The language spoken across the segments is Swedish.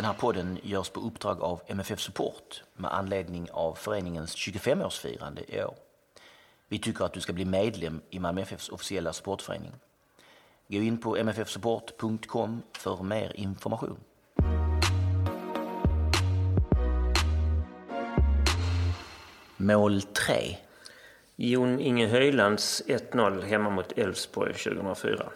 Den här podden görs på uppdrag av MFF Support med anledning av föreningens 25-årsfirande i år. Vi tycker att du ska bli medlem i Malmö FFs officiella supportförening. Gå in på mffsupport.com för mer information. Mål 3. Jon Inge Höjlands 1-0 hemma mot Elfsborg 2004.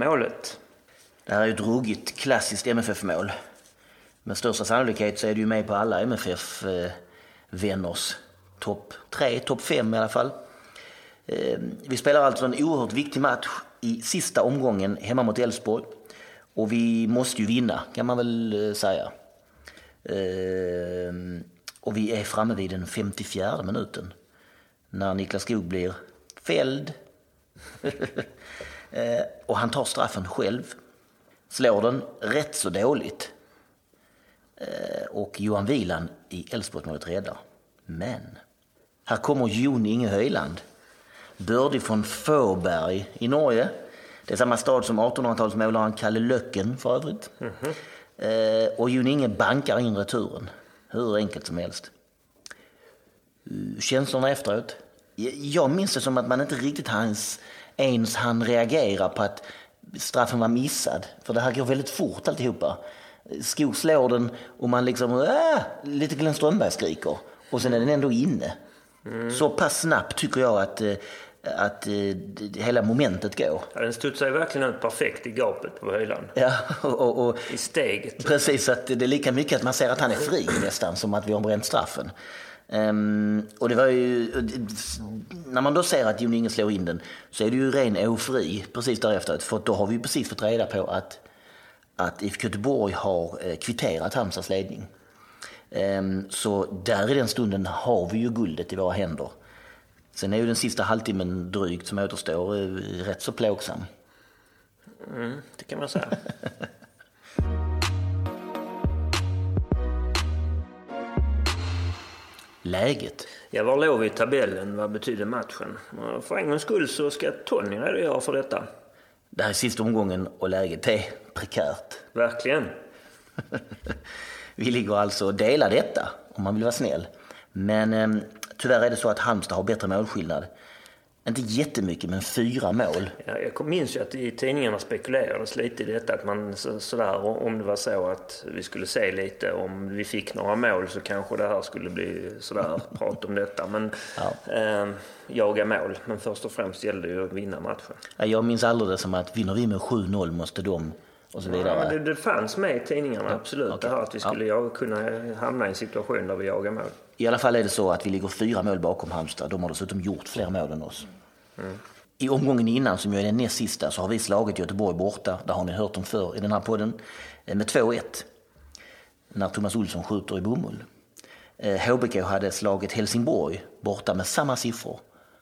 Målet. Det här är ju ett ruggigt klassiskt MFF-mål. Med största sannolikhet så är det ju med på alla MFF-vänners topp tre, topp fem i alla fall. Ehm, vi spelar alltså en oerhört viktig match i sista omgången hemma mot Elfsborg. Och vi måste ju vinna, kan man väl eh, säga. Ehm, och vi är framme vid den 54 minuten. När Niklas Skog blir fälld. Eh, och han tar straffen själv. Slår den rätt så dåligt. Eh, och Johan Wieland i Elfsborgsmålet räddar. Men här kommer Jon Inge Höjland. Bördig från Fåberg i Norge. Det är samma stad som 1800-talsmålaren Kalle Löcken för övrigt. Eh, Och Jon Inge bankar in returen. Hur enkelt som helst. Eh, känslorna efteråt? Jag minns det som att man inte riktigt hans, ens han reagera på att straffen var missad. För det här går väldigt fort alltihopa. Skog slår den och man liksom, äh, lite Glenn Strömberg skriker. Och sen är den ändå inne. Så pass snabbt tycker jag att, eh, att eh, hela momentet går. Ja, den studsar verkligen ut perfekt i gapet på Höjland. Ja, och, och I steget. Precis, att det är lika mycket att man ser att han är fri nästan som att vi har bränt straffen. Ehm, och det var ju, när man då ser att Jon Inge slår in den så är det ju ren eufori precis därefter. För då har vi precis fått reda på att, att IFK Göteborg har eh, kvitterat Halmstads ledning. Ehm, så där i den stunden har vi ju guldet i våra händer. Sen är ju den sista halvtimmen drygt som återstår eh, rätt så plågsam. Det kan man säga. Läget? Ja, var låg i tabellen? Vad betydde matchen? För en gångs skull så ska Tony redogöra för detta. Det här är sista omgången och läget är prekärt. Verkligen. Vi ligger alltså och delar detta, om man vill vara snäll. Men eh, tyvärr är det så att Halmstad har bättre målskillnad. Inte jättemycket, men fyra mål. Ja, jag minns ju att i tidningarna spekulerades lite i detta. Att man så, sådär, om det var så att vi skulle se lite om vi fick några mål så kanske det här skulle bli sådär prat om detta. Men eh, jaga mål. Men först och främst gällde det ju att vinna matchen. Ja, Jag minns aldrig det som att vinner vi med 7-0 måste de och så Ja, vidare. det, det fanns med i tidningarna, absolut. okej. Det här att vi skulle ja. kunna hamna i en situation där vi jagar mål. I alla fall är det så att vi ligger fyra mål bakom Halmstad. De har dessutom gjort fler mål än oss. I omgången innan, som ju är den näst sista, så har vi slagit Göteborg borta. Det har ni hört om förr i den här podden. Eh, med 2-1. När Thomas Olsson skjuter i bomull. Eh, HBK hade slagit Helsingborg borta med samma siffror.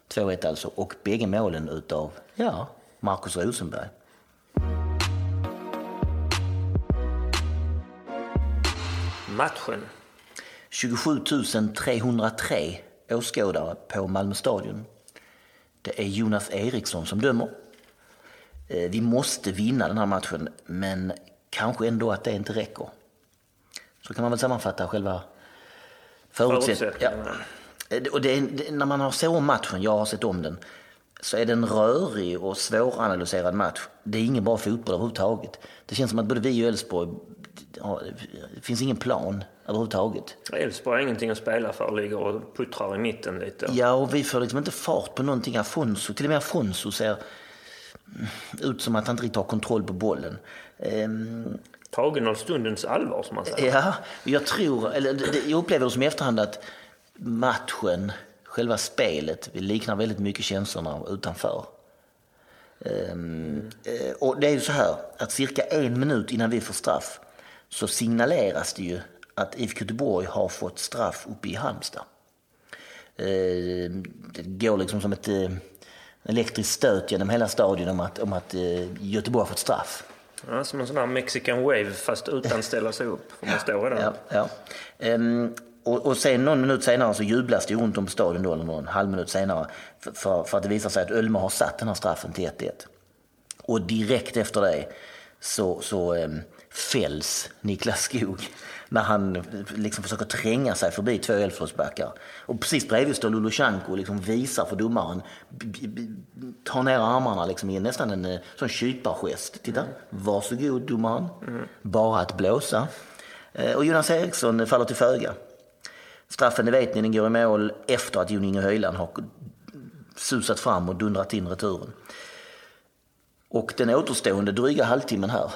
2-1 alltså. Och bägge målen utav, ja, Markus Rosenberg. Matchen. 27 303 åskådare på Malmö stadion. Det är Jonas Eriksson som dömer. Eh, Vi måste vinna den här matchen, men kanske ändå att det inte räcker. Så kan man väl sammanfatta själva förutsättningarna. Ja. Eh, Och det är, när man har sett om matchen, jag har sett om den, så är det en rörig och svåranalyserad match. Det är ingen bra fotboll överhuvudtaget. Det känns som att både vi och Elfsborg, ja, det finns ingen plan överhuvudtaget. Elfsborg har ingenting att spela för, ligger och puttrar i mitten lite. Ja, och vi får liksom inte fart på någonting. Afonso, till och med Afonso ser ut som att han inte riktigt har kontroll på bollen. Ehm, Tagen av stundens allvar, som man säger. ja, jag tror, eller jag upplever det som i efterhand att matchen, själva spelet, vi liknar väldigt mycket känslorna utanför. Ehm, eh, Och det är ju så här att cirka en minut innan vi får straff så signaleras det ju att IFK Göteborg har fått straff uppe i Halmstad. Eh, Det går liksom som ett eh, elektriskt stöt genom hela stadion om att, om att eh, Göteborg har fått straff. Ja, som en sån här Mexican wave fast utan ställa sig upp. För man står redan. Ja, ja. Ehm, och, och sen någon minut senare så jublas det runt om på stadion då, eller någon halv minut senare, för, för, för att det visar sig att Ölme har satt den här straffen till 1-1. Och direkt efter det så, så ehm, fälls Niklas Skog när han liksom försöker tränga sig förbi två Elfsborgsbackar. Och precis bredvid står Lulushanko och liksom visar för domaren, tar ner armarna liksom i nästan en eh, sån kypargest. Titta, varsågod domaren, bara att blåsa. Eh, och Jonas Eriksson faller till föga. Straffen, det vet ni, den går i mål efter att Jon Inge Höjland har susat fram och dundrat in returen. Och den återstående dryga halvtimmen här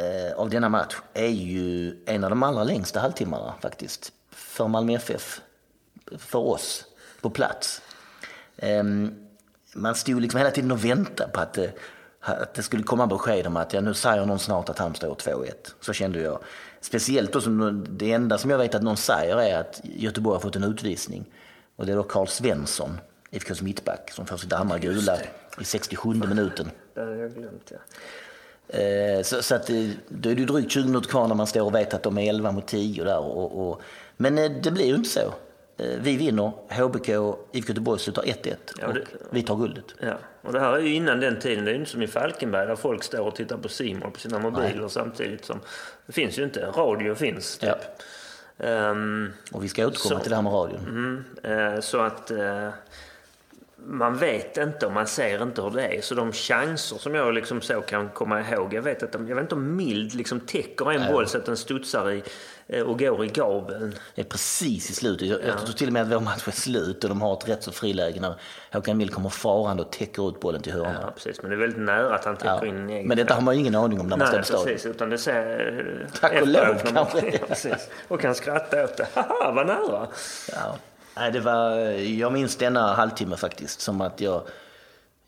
eh, av denna match är ju en av de allra längsta halvtimmarna faktiskt. För Malmö FF, för oss på plats. Ehm, man stod liksom hela tiden och väntade på att, det- att det skulle komma besked om att ja, nu säger någon snart att Halmstad har 2-1. Så kände jag. Speciellt då som det enda som jag vet att någon säger är att Göteborg har fått en utvisning. Och det är då Karl Svensson, IFKs mittback, som får sitt andra gula i 67 minuten. Det hade jag glömt, ja. Eh, Så, så att, då är det drygt 20 minuter kvar när man står och vet att de är 11 mot 10 där. Och, och, men eh, det blir ju inte så. Eh, Vi vinner, HBK och IFK Göteborg slutar 1-1 Ja, och det- vi tar guldet. Ja, och det här är ju innan den tiden. Det är ju inte som i Falkenberg där folk står och tittar på Simon på sina mobiler samtidigt som... Det finns ju inte. Radio finns. Typ. Ja. Ehm, Och vi ska återkomma Så. till det här med radion. mm, eh, så att... Eh, man vet inte och man ser inte hur det är. Så de chanser som jag liksom så kan komma ihåg. Jag vet, att de, jag vet inte om Mild liksom täcker en boll så att den studsar i eh, och går i gaveln. Det är precis i slutet. Jag, jag tror till och med att vår match är slut och de har ett rätt så friläge när Håkan Mild kommer farande och täcker ut bollen till hörnan. Ja, precis. Men det är väldigt nära att han täcker Ja. in en egen Men detta har man ju ingen aning om när man står Nej, på stadion. precis. Utan det ser... Tack och lov, man- kanske. Ja, precis. Och kan skratta åt det. Haha, vad nära! Ja. Nej, det var, jag minns denna halvtimme faktiskt som att jag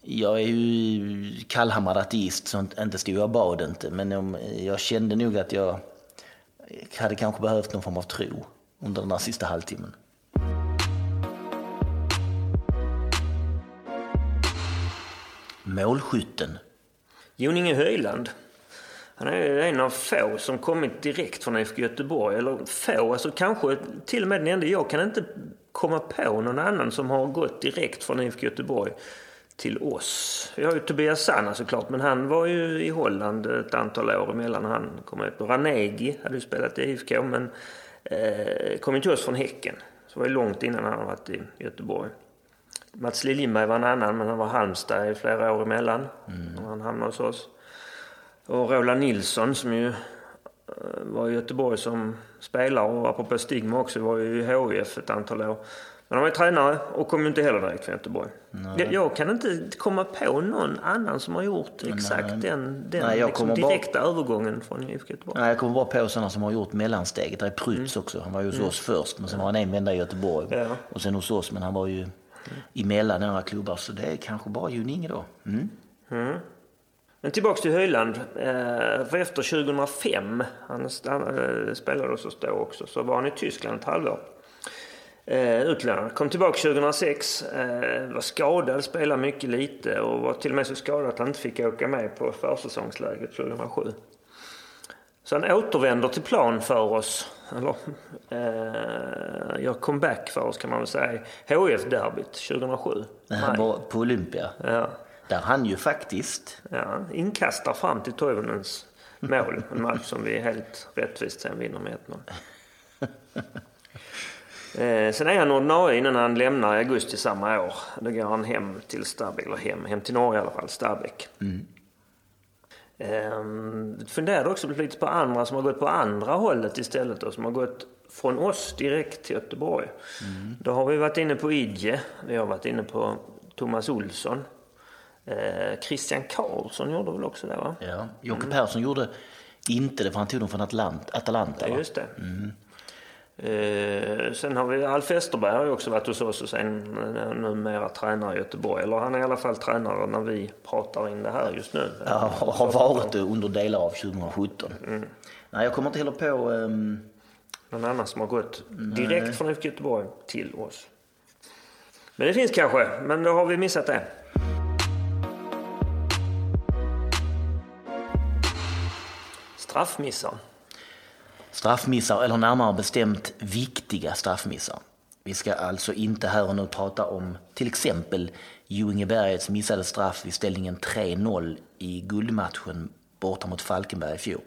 jag är ju kallhamrad ateist så inte- stod jag och bad inte men om, jag kände nog att jag hade kanske behövt någon form av tro under den här sista halvtimmen. Målskytten. Jon Inge Höjland. Han är en av få som kommit direkt från IFK Göteborg. Eller få, alltså kanske till och med den enda. Jag kan inte komma på någon annan som har gått direkt från IFK Göteborg till oss. Vi har ju Tobias Sanna såklart, men han var ju i Holland ett antal år emellan han kom. Och Ranegi hade ju spelat i IFK, men eh, kom ju till oss från Häcken. Så det var ju långt innan han varit i Göteborg. Mats Liljenberg var en annan, men han var Halmstad i flera år emellan. Och han hamnade hos oss. Och Roland Nilsson som ju var i Göteborg som spelare och apropå stigma också var ju i HIF ett antal år. Men han var ju tränare och kom ju inte heller direkt från Göteborg. Jag, jag kan inte komma på någon annan som har gjort exakt den, den Nej, liksom kommer bara- direkta övergången från IFK Göteborg. Nej, jag kommer bara på sådana som har gjort mellansteget. Det är Prytz också. Han var ju hos oss först men sen var han en vända i Göteborg. Ja. Och sen hos oss men han var ju emellan några klubbar så det är kanske bara Jon Inge då. Mm. Men tillbaks till Höjland. Eh, för efter 2005, han, eh, spelade hos oss då också, så var han i Tyskland ett halvår. Eh, utlånad. Kom tillbaka 2006, eh, var skadad, spelade mycket lite och var till och med så skadad att han inte fick åka med på försäsongsläget 2007. Så han återvänder till plan för oss, eller eh, gör comeback för oss kan man väl säga. HIF-derbyt 2007. När han Maj. var på Olympia. Ja. Där han ju faktiskt, Ja, inkastar fram till Toivonens mål. En match som vi helt rättvist sen vinner med 1-0. Eh, sen är han ordinarie innan han lämnar i augusti samma år. Då går han hem till Stabäck, eller hem, hem till Norge i alla fall, Stabäck. Eh, funderade också lite på andra som har gått på andra hållet istället då, som har gått från oss direkt till Göteborg. Då har vi varit inne på Idje, vi har varit inne på Thomas Olsson. Eh, Christian Karlsson gjorde väl också det va? ja, Jocke Persson gjorde inte det för han tog dem från Atlant, Atalanta. Ja, just det. Eh, sen har vi Alf Westerberg har ju också varit hos oss och sen eh, numera tränare i Göteborg. Eller han är i alla fall tränare när vi pratar in det här just nu. Ja, har varit det under delar av 2017. Nej, jag kommer inte heller på... ehm, Någon annan som har gått direkt från IFK Göteborg till oss. Men det finns kanske, men då har vi missat det. Straffmissar. Straffmissar, eller närmare bestämt viktiga straffmissar. Vi ska alltså inte här och nu prata om till exempel Ljungebergets missade straff vid ställningen 3-0 i guldmatchen borta mot Falkenberg i fjol.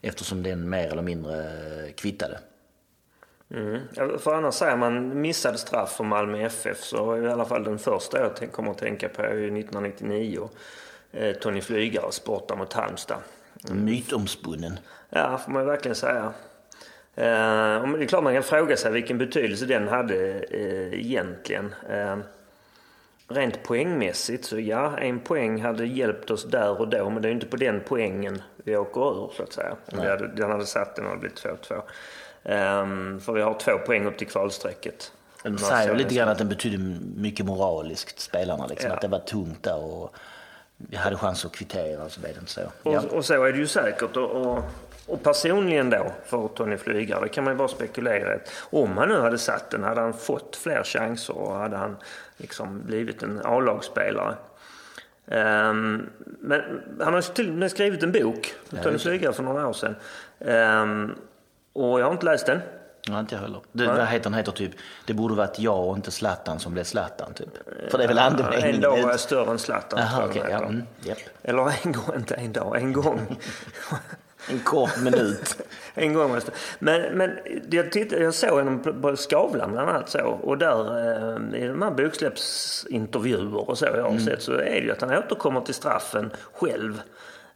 Eftersom den mer eller mindre kvittade. Mm. För annars säger man missade straff för Malmö FF så i alla fall den första jag kommer att tänka på är ju 1999. Eh, Tony Flygares borta mot Halmstad. Mytomspunnen. Ja, får man verkligen säga. Eh, det är klart man kan fråga sig vilken betydelse den hade eh, egentligen. Eh, rent poängmässigt så ja, en poäng hade hjälpt oss där och då men det är ju inte på den poängen vi åker ur så att säga. Hade, den hade satt den hade blivit 2-2. Eh, för vi har två poäng upp till kvalstrecket. De säger lite grann att den betydde mycket moraliskt, spelarna. Liksom, Ja. Att det var tungt där och vi hade chans att kvittera och så blev det inte så. Och, Ja. och så är det ju säkert. Och, och, och personligen då, för Tony Flygare, det kan man ju bara spekulera i. Om han nu hade satt den, hade han fått fler chanser och hade han liksom blivit en A-lagsspelare. Ehm, men han har till och med skrivit en bok, Tony Flygare, för några år sedan. Ehm, och jag har inte läst den. Ja, inte jag heller. Det, vad heter, den heter typ, det borde varit jag och inte Zlatan som blev Zlatan typ. För det är väl En andemeningen. dag var jag större än Zlatan. jag okej. den ja, mm, japp. Eller en gång, inte en dag, en gång. En kort minut. En gång måste. Men, men jag, tittade, jag såg honom på- Skavlan bland annat så. Och där eh, i de här boksläppsintervjuer och så jag har sett så är det ju att han återkommer till straffen själv.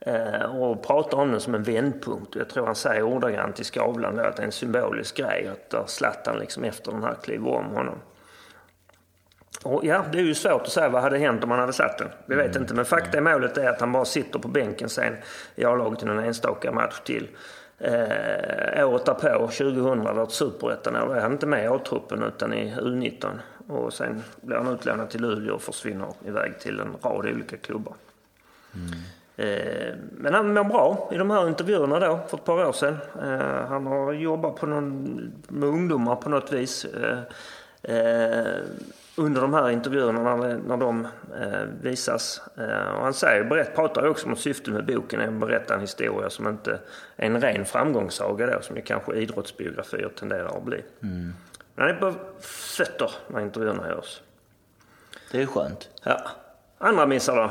Eh, och pratar om den som en vändpunkt. Jag tror han säger ordagrant i Skavlan att det är en symbolisk grej. Att där Zlatan liksom efter den här kliver om honom. Och ja, det är ju svårt att säga vad hade hänt om han hade satt den. Vi vet inte, men fakta i målet är att han bara sitter på bänken sen i A-laget i någon enstaka match till. Eh, året därpå, 2000, var ett superettan år. Då är han inte med i A-truppen utan i U19. Och sen blir han utlånad till Luleå och försvinner iväg till en rad olika klubbar. Eh, Men han mår bra i de här intervjuerna då, för ett par år sedan. Eh, Han har jobbat på någon, med ungdomar på något vis. eh, eh, Under de här intervjuerna när, när de eh, visas. Eh, Och han säger, berätt, pratar också om syftet med boken är att berätta en historia som inte är en ren framgångssaga då, som ju kanske idrottsbiografier tenderar att bli. Men han är på fötter när intervjuerna görs. Det är skönt. Ja. Andra missar då?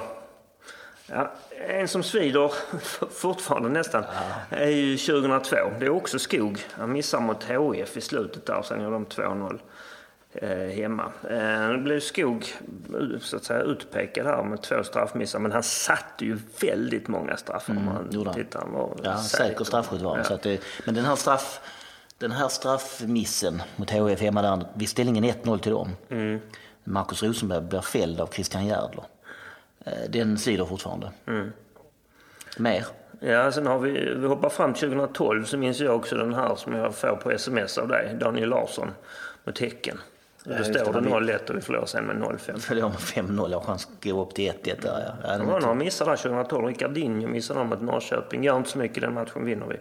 Ja, en som svider fortfarande nästan är ju 2002. Det är också Skog. Han missar mot HIF i slutet där, sen gör de 2-0 eh, hemma. Eh, det blev Skog så att säga, utpekad här med två straffmissar, men han satte ju väldigt många straffar om man tittar. Han var Ja, säker straffskytt var han. Att det, men den här, straff, den här straffmissen mot HF hemma där, vid ställningen 1-0 till dem. Marcus Rosenberg blir fälld av Christian Järdler. Eh, Den svider fortfarande. Mer? Ja, sen har vi, vi hoppar fram till 2012 så minns jag också den här som jag får på sms av dig, Daniel Larsson mot Häcken. Då just står det, det men 0-1 och vi förlorar sen med 0-5. Förlorar med 5-0, jag chans att gå upp till 1-1 där. Ja. Ja, Det var några missar där 2012. Ricardinho missade de mot Norrköping. Gör inte så mycket, den matchen vinner vi.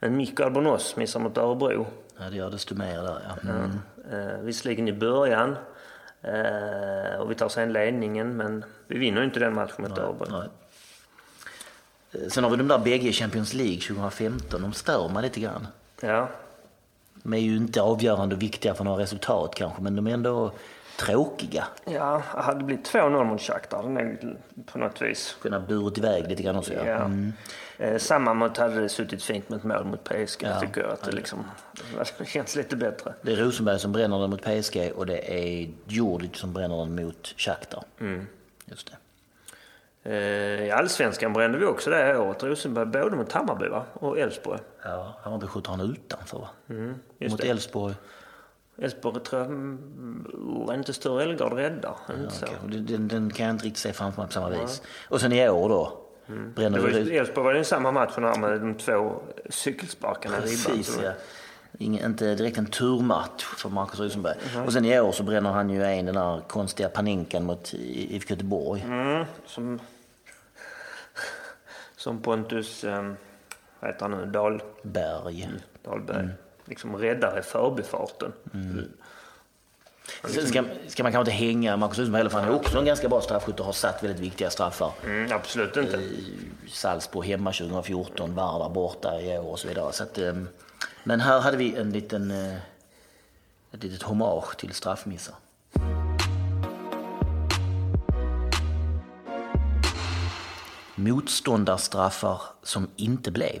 Men Mikko Albonos missar mot Örebro. ja, det gör desto mer där ja. Mm. Eh, visserligen i början. Eh, och vi tar sen ledningen, men vi vinner ju inte den matchen mot Örebro. Eh, Sen har vi de där bägge i Champions League 2015, de stör mig lite grann. Ja, De är ju inte avgörande och viktiga för några resultat kanske, men de är ändå tråkiga. ja hade det blivit 2-0 mot Shakhtar, den är på något vis. Kunna burit iväg lite grann också. Ja. Mm. Eh, samma mot hade det suttit fint med ett mål mot PSG, Ja. tycker jag. Att det liksom det känns lite bättre. Det är Rosenberg som bränner den mot PSG och det är Djurdjic som bränner den mot Shakhtar. Just det. Eh, I allsvenskan brände vi också det här året. Rosenberg både mot Hammarby va? och Elfsborg. Ja, Hammarby skjuter han utanför va? just mot. Elfsborg. Elfsborg tror jag mm, inte Sture Ellegard räddar. Och Den, den, den kan jag inte riktigt se framför mig på samma vis. Och sen i år då. Bränner Det var ju, Elfsborg var det samma match här med de två cykelsparkarna i ribban. Precis ja. Ingen, inte direkt en turmatch för Marcus Rosenberg. Och sen i år så bränner han ju en den där konstiga paninkan mot IFK Göteborg. Mm, som, som Pontus, um, vad heter han nu, Dahl, Berg. Dahlberg, liksom räddar i förbifarten. Sen Ska, ska man kanske inte hänga Marcus Rosenberg heller för han är också en ganska bra straffskytt och har satt väldigt viktiga straffar. Mm, absolut inte. Salzburg hemma 2014, Vardar borta i år och så vidare. Så att, eh, men här hade vi en liten, eh, ett litet hommage till straffmissar. Motståndarstraffar som inte blev.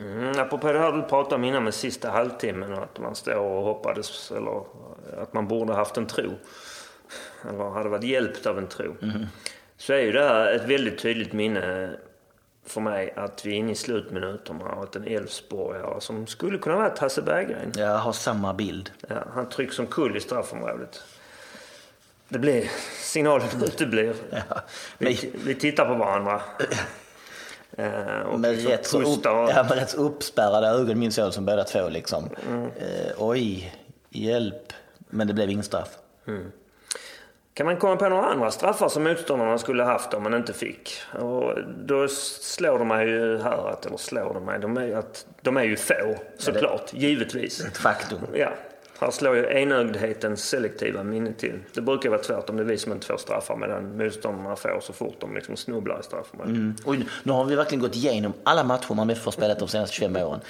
Mm, här du pratade om innan med sista halvtimmen, att man står och hoppades, eller att man borde haft en tro. Eller hade varit hjälpt av en tro. Så är ju det här ett väldigt tydligt minne för mig att vi är inne i slutminuterna och att en Elfsborgare som skulle kunna vara Hasse Berggren, Jag har samma bild. ja, han trycks som kull i straffområdet. Det blir, signalen uteblir. Vi, vi tittar på varandra. Eh, och Med liksom rätt, så upp, ja, med rätt så uppspärrade ögon minns jag som båda två liksom. Mm. Eh, oj, hjälp. Men det blev ingen straff. Kan man komma på några andra straffar som motståndarna skulle haft om man inte fick? Och då slår de mig ju här, att, eller slår de mig, de är, att de är ju få såklart, givetvis. Ett faktum. Ja, här slår ju enögdhetens selektiva minne till. Det brukar vara tvärtom, det är vi som inte får straffar medan motståndarna får så fort de liksom snubblar i straffområdet. Mm. Och nu har vi verkligen gått igenom alla matcher man har spelat de senaste 25 åren.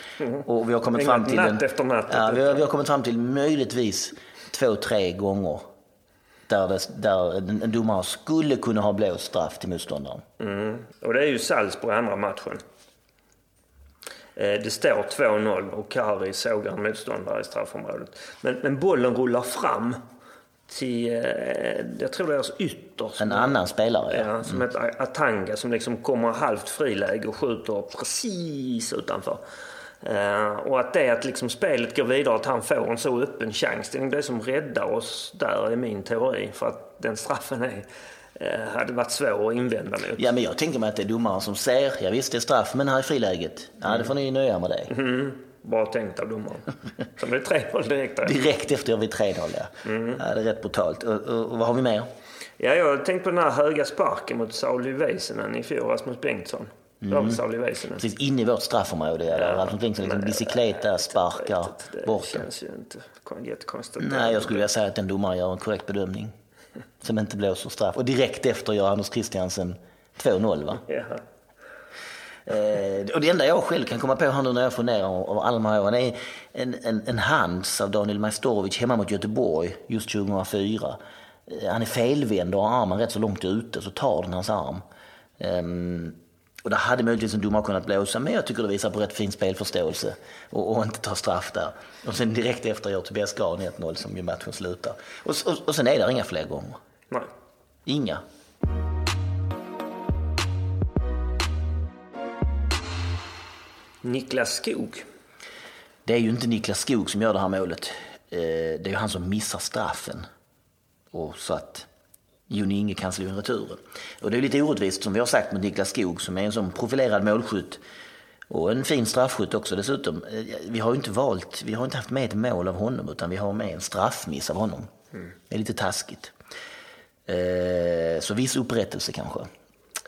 Och vi har kommit fram till... Natt en- efter natt Ja, efter vi, har, vi har kommit fram till möjligtvis två, tre gånger där, det, där en, domare skulle kunna ha blåst straff till motståndaren. Mm. Och det är ju Salzburg andra matchen. Eh, Det står 2-0 och Kari sågar en motståndare i straffområdet. Men, men bollen rullar fram till, eh, jag tror deras ytter. som- En annan spelare, ja. Ja, som heter Atanga som liksom kommer halvt friläge och skjuter precis utanför. Eh, och att det att liksom spelet går vidare, att han får en så öppen chans, det är det som räddar oss där i min teori. För att den straffen är, hade varit svår att invända mot. Ja, men jag tänker mig att det är domaren som ser, ja visst det är straff, men här är friläget. Ja, det får ni nöja med det. Mm, bra tänkt av domaren. Så det är 3-0 direkt där. Direkt efter vi 3-0, ja. ja. Det är rätt brutalt. Och, och, och vad har vi mer? Ja, jag har tänkt på den här höga sparken mot Sauli Väisänen i fjol, Rasmus Bengtsson. Det Väisänen? Precis inne i vårt straffområde. Ja, där. Omkring som liksom Men, bicyklet där, sparkar Det bort den. känns ju inte jättekonstigt. Nej, jag skulle vilja säga att den domaren gör en korrekt bedömning. Som inte blåser straff. Och direkt efter gör Anders Christiansen 2-0 va? Ja. Eh, och det enda jag själv kan komma på här nu när jag funderar av alla de här åren är en, en, en hands av Daniel Majstorovic hemma mot Göteborg just 2004. Eh, han är felvänd och har armen rätt så långt ute så tar den hans arm. Ehm, och det hade möjligtvis en domare kunnat blåsa men jag tycker det visar på rätt fin spelförståelse och, och inte ta straff där. Och sen direkt efter gör Tobias Grahn 1-0 som ju matchen slutar. Och, och, och sen är det inga fler gånger. Inga. Niklas Skog. Det är ju inte Niklas Skog som gör det här målet. Eh, Det är ju han som missar straffen. Och så att Jon Inge kan slå in returen. Och det är lite orättvist som vi har sagt mot Niklas Skog som är en sån profilerad målskytt. Och en fin straffskytt också dessutom. Eh, Vi har ju inte valt, vi har inte haft med ett mål av honom utan vi har med en straffmiss av honom. Det är lite taskigt. Eh, Så viss upprättelse kanske.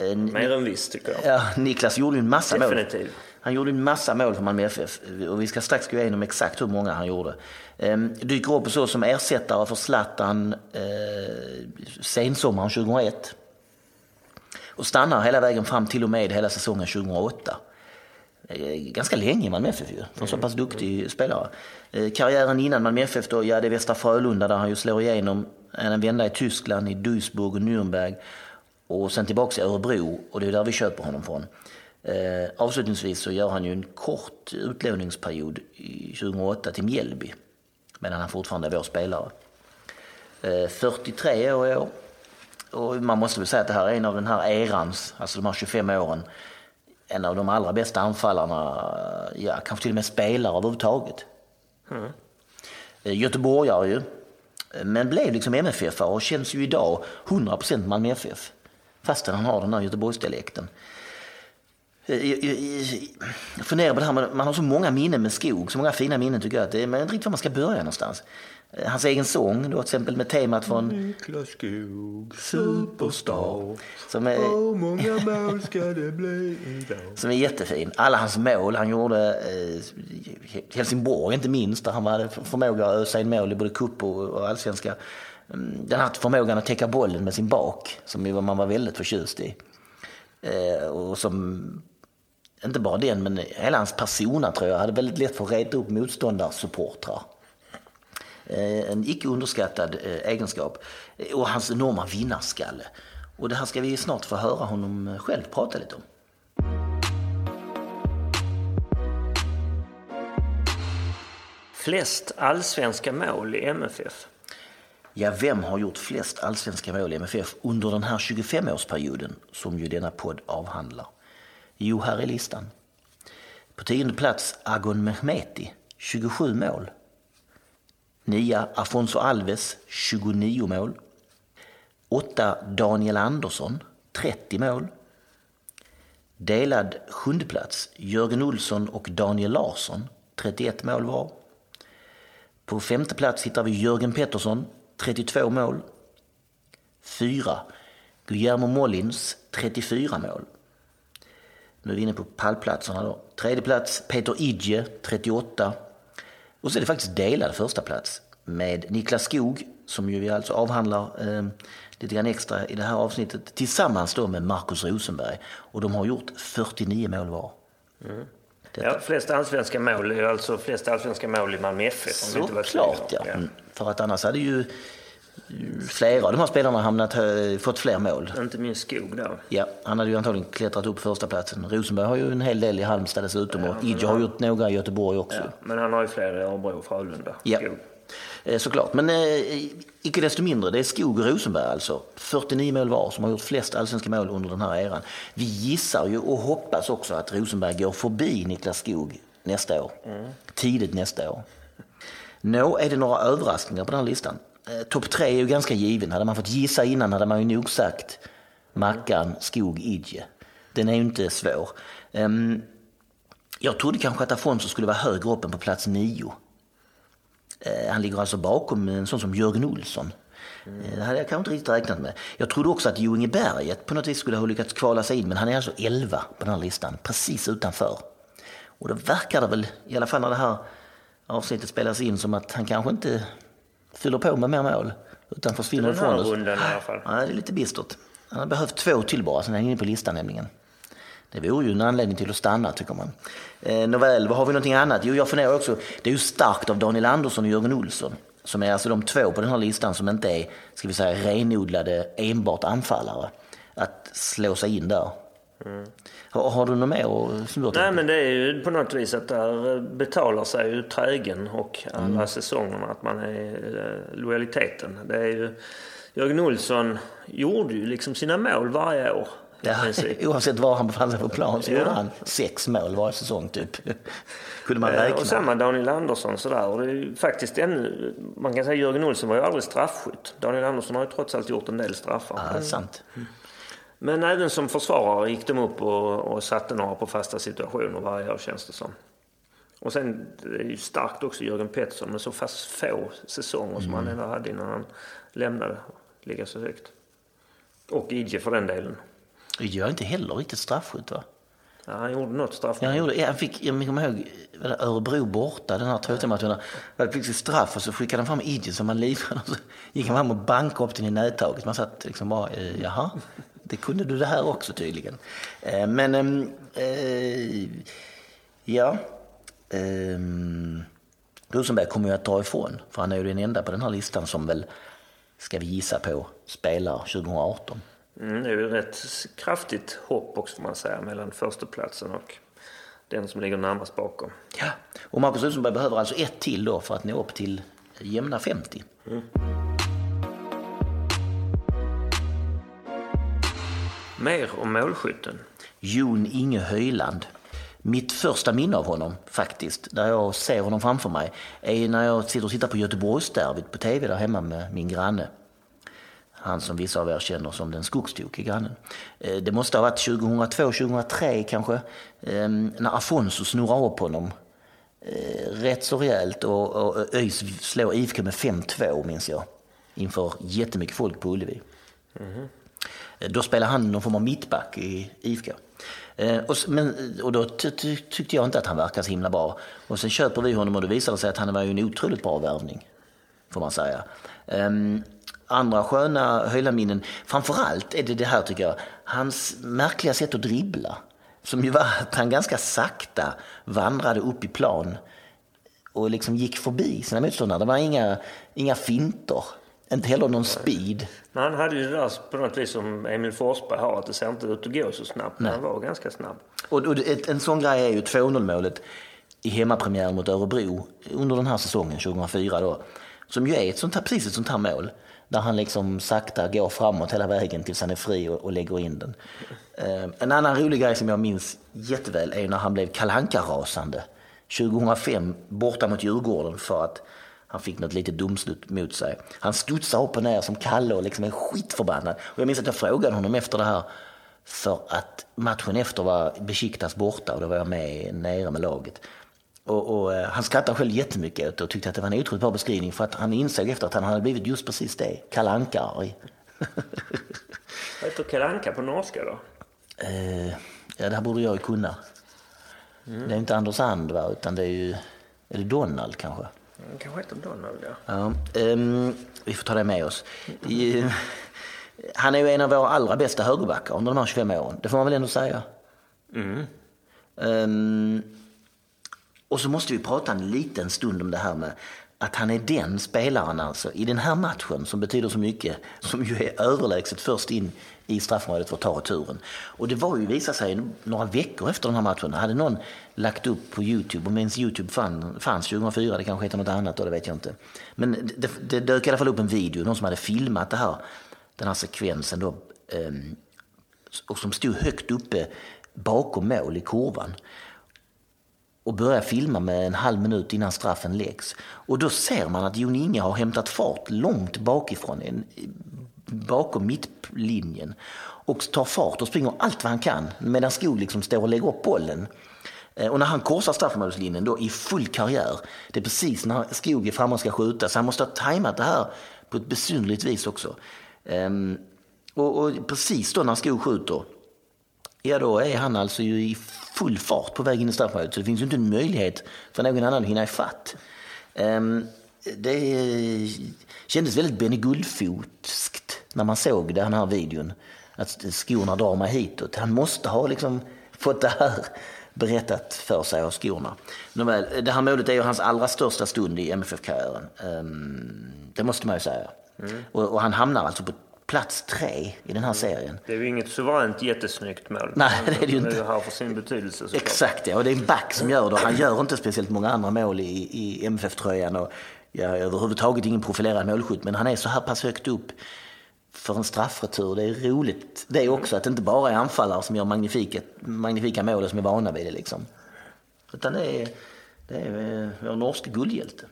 Eh, Mer än visst tycker jag. Ja, Niklas gjorde en massa mål. Definitivt. Han gjorde en massa mål för Malmö FF och vi ska strax gå igenom exakt hur många han gjorde. Ehm, dyker upp så som ersättare för Zlatan eh, sensommaren 2001. Och stannar hela vägen fram till och med hela säsongen 2008. Eh, ganska länge i Malmö FF ju, för en så pass duktig spelare. Eh, karriären innan Malmö FF då, ja det är Västra Frölunda där han ju slår igenom en vända i Tyskland, i Duisburg och Nürnberg. Och sen tillbaka i Örebro och det är där vi köper honom från. Eh, avslutningsvis så gör han ju en kort utlåningsperiod 2008 till Mjällby. Medan han fortfarande är vår spelare. Eh, 43 år i år. Och man måste väl säga att det här är en av den här erans, alltså de här 25 åren, en av de allra bästa anfallarna, ja kanske till och med spelare överhuvudtaget. Eh, Göteborgare ju, eh, men blev liksom MFF och känns ju idag 100% Malmö FF. Fastän han har den här Göteborgsdialekten. Jag, jag, jag funderar på det här, man, har så många minnen med skog, så många fina minnen tycker jag. Att det, man vet inte riktigt var man ska börja någonstans. Eh, Hans egen sång, då, till exempel med temat från Niklas Skog, Superstar. Som är, Hur många mål ska det bli idag? som är jättefin. Alla hans mål, han gjorde eh, Helsingborg inte minst, där han hade förmåga att ösa in mål i både cup och, och allsvenska. Mm, Den här förmågan att täcka bollen med sin bak, som man var väldigt förtjust i. Eh, och som, inte bara den, men hela hans persona tror jag, hade väldigt lätt för att reta upp motståndarsupportrar. Eh, en icke underskattad eh, egenskap. Eh, Och hans enorma vinnarskalle. Och det här ska vi snart få höra honom själv prata lite om. Flest allsvenska mål i MFF? Ja, vem har gjort flest allsvenska mål i MFF under den här 25-årsperioden som ju denna podd avhandlar? Jo, här är listan. På tionde plats Agon Mehmeti, 27 mål. Nia Afonso Alves, 29 mål. Åtta Daniel Andersson, 30 mål. Delad sjundeplats, Jörgen Olsson och Daniel Larsson, 31 mål var. På femte plats hittar vi Jörgen Pettersson, 32 mål. Fyra, Guillermo Mollins, 34 mål. Nu är vi inne på pallplatserna då. Tredje plats Peter Idje, 38. Och så är det faktiskt delad första plats med Niklas Skog, som ju vi alltså avhandlar eh, lite grann extra i det här avsnittet, tillsammans då med Markus Rosenberg. Och de har gjort 49 mål var. Ja, flest allsvenska mål är alltså flest allsvenska mål i Malmö FF. Såklart ja. ja. Mm. För att annars hade ju flera av de här spelarna hamnat, eh, fått fler mål. Inte minst Skog då. Ja, han hade ju antagligen klättrat upp första platsen. Rosenberg har ju en hel del i Halmstad dessutom och Idje har gjort några i Göteborg också. Ja, men han har ju fler i Örebro och Frölunda. Ja. Skog. Eh, Såklart, men eh, icke desto mindre, det är Skog och Rosenberg alltså. 49 mål var som har gjort flest allsvenska mål under den här eran. Vi gissar ju och hoppas också att Rosenberg går förbi Niklas Skog nästa år. Tidigt nästa år. Nå, är det några överraskningar på den här listan? Eh, topp tre är ju ganska given. Hade man fått gissa innan hade man ju nog sagt Mackan, Skog, Idje. Den är ju inte svår. Ehm, jag trodde kanske att Afonso skulle vara högre upp än på plats nio. Eh, han ligger alltså bakom en sån som Jörgen Olsson. Eh, det hade jag kanske inte riktigt räknat med. Jag trodde också att Jo Inge Berget på något vis skulle ha lyckats kvala sig in, men han är alltså 11 på den här listan, precis utanför. Och då verkar det väl, i alla fall när det här avsnittet spelas in, som att han kanske inte fyller på med mer mål, utan försvinner Den ifrån oss. rundan i alla fall. Ja, det är lite bistert. Han har behövt två till bara, sen är han inne på listan nämligen. Det vore ju en anledning till att stanna tycker man. Eh, nåväl, vad har vi någonting annat? Jo, jag funderar också. Det är ju starkt av Daniel Andersson och Jörgen Olsson. Som är alltså de två på den här listan som inte är, ska vi säga, renodlade enbart anfallare. Att slå sig in där. Har, har du något mer som du Nej men det är ju på något vis att där betalar sig ju trägen och alla Mm. säsongerna att man är eh, lojaliteten. Det är ju, Jörgen Olsson gjorde ju liksom sina mål varje år. Ja, oavsett var han befann sig på plan så Ja. gjorde han sex mål varje säsong typ. Kunde man Eh, räkna. Och samma Daniel Andersson sådär. Och det är faktiskt ännu, man kan säga Jörgen Olsson var ju aldrig straffskytt. Daniel Andersson har ju trots allt gjort en del straffar. Ja, sant. Men även som försvarare gick de upp och, och satte några på fasta situationer varje år känns det som. Och sen det är ju starkt också Jörgen Pettersson med så fast få säsonger som han ändå hade innan han lämnade ligga så högt. Och Idje för den delen. Jag gör inte heller riktigt straffskytt va? Ja, han gjorde något straff. Ja, han gjorde, ja, han fick, jag kommer ihåg var Örebro borta, den här 2 matchen. Han fick sitt straff och så skickade han fram Idje som var livrädd. Och så gick han fram och bankade upp den i nättaget. Man satt liksom bara, eh, jaha, det kunde du det här också tydligen. Eh, men, ehm, eh, ja. ehm, Rosenberg kommer ju att dra ifrån, för han är ju den enda på den här listan som väl, ska vi gissa på, spelar 2018. Mm, det är ju rätt kraftigt hopp också får man säga mellan förstaplatsen och den som ligger närmast bakom. Ja. Och Marcus Rosenberg behöver alltså ett till då för att nå upp till jämna 50. Mer om målskytten. Jon Inge Höjland. Mitt första minne av honom, faktiskt, där jag ser honom framför mig, är när jag sitter och tittar på Göteborgsderbyt på tv där hemma med min granne. Han som vissa av er känner som den skogstokiga grannen. Eh, det måste ha varit 2002, 2003 kanske, eh, när Afonso snurrar upp honom eh, rätt så rejält och, och ÖIS slår IFK med 5-2 minns jag. Inför jättemycket folk på Ullevi. Mm. Då spelade han någon form av mittback i IFK. Eh, och, men, och då ty, ty, tyckte jag inte att han verkade så himla bra. Och sen köper vi honom och då visade det sig att han var ju en otroligt bra värvning. Får man säga. Um, andra sköna höjdarminnen, framförallt är det det här tycker jag, hans märkliga sätt att dribbla. Som ju var att han ganska sakta vandrade upp i plan och liksom gick förbi sina motståndare. Det var inga, inga finter, inte heller någon speed. Men han hade ju det där på något vis som Emil Forsberg har, att det ser inte ut att gå så snabbt. Men han var ganska snabb. Och, och ett, en sån grej är ju 2-0 målet i hemmapremiären mot Örebro under den här säsongen, 2004 då. Som ju är ett sånt här, precis ett sånt här mål. Där han liksom sakta går framåt hela vägen tills han är fri och, och lägger in den. Uh, en annan rolig grej som jag minns jätteväl är när han blev kalanka rasande 2005 borta mot Djurgården för att han fick något litet domslut mot sig. Han studsar upp och ner som Kalle och liksom är skitförbannad. Och jag minns att jag frågade honom efter det här för att matchen efter var Besiktas borta och då var jag med nere med laget. Och, och, eh, han skrattade själv jättemycket åt det och tyckte att det var en otroligt bra beskrivning för att han insåg efter att han hade blivit just precis det, kalanka-arg. Vad heter kalanka på norska då? Eh, ja, det här borde jag ju kunna. Mm. Det är inte Anders And va, utan det är ju, är det Donald kanske? Mm, kanske heter Donald ja. ja um, vi får ta det med oss. I, han är ju en av våra allra bästa högerbackar under de här 25 åren, det får man väl ändå säga. Mm. Um, och så måste vi prata en liten stund om det här med att han är den spelaren alltså i den här matchen som betyder så mycket, som ju är överlägset först in i straffområdet för att ta returen. Och det var ju, visade sig, några veckor efter den här matchen hade någon lagt upp på Youtube, om ens Youtube fann, fanns 2004, det kanske heter något annat då, det vet jag inte. Men det, det dök i alla fall upp en video, någon som hade filmat det här, den här sekvensen då, ehm, och som stod högt uppe bakom mål i kurvan och börjar filma med en halv minut innan straffen läggs. Och då ser man att Jon Inge har hämtat fart långt bakifrån, en, bakom mittlinjen och tar fart och springer allt vad han kan medan Skog liksom står och lägger upp bollen. Eh, och när han korsar straffområdeslinjen då i full karriär, det är precis när Skog är framme och ska skjuta, så han måste ha tajmat det här på ett besynnerligt vis också. Um, och, och, precis då när Skog skjuter, ja då är han alltså ju i full fart på väg in i straffområdet så det finns ju inte en möjlighet för någon annan att hinna ifatt. Um, det kändes väldigt Benny Guldfotskt när man såg den här videon. Att skorna drar mig hitåt. Han måste ha liksom fått det här berättat för sig av skorna. Nåväl, det här målet är ju hans allra största stund i MFF-karriären. Um, det måste man ju säga. Mm. Och, och, han hamnar alltså på plats tre i den här serien. Det är ju inget suveränt jättesnyggt mål. Nej, det är det ju inte. Det har för sin betydelse såklart. Exakt, ja. Och det är en back som gör det. Han gör inte speciellt många andra mål i, i MFF-tröjan. Och ja, överhuvudtaget ingen profilerad målskytt, men han är så här pass högt upp för en straffretur. Det är roligt det är också, att det inte bara är anfallare som gör magnifika, magnifika mål som är vana vid det. Liksom. Utan det är, det är eh, vår norska guldhjälte.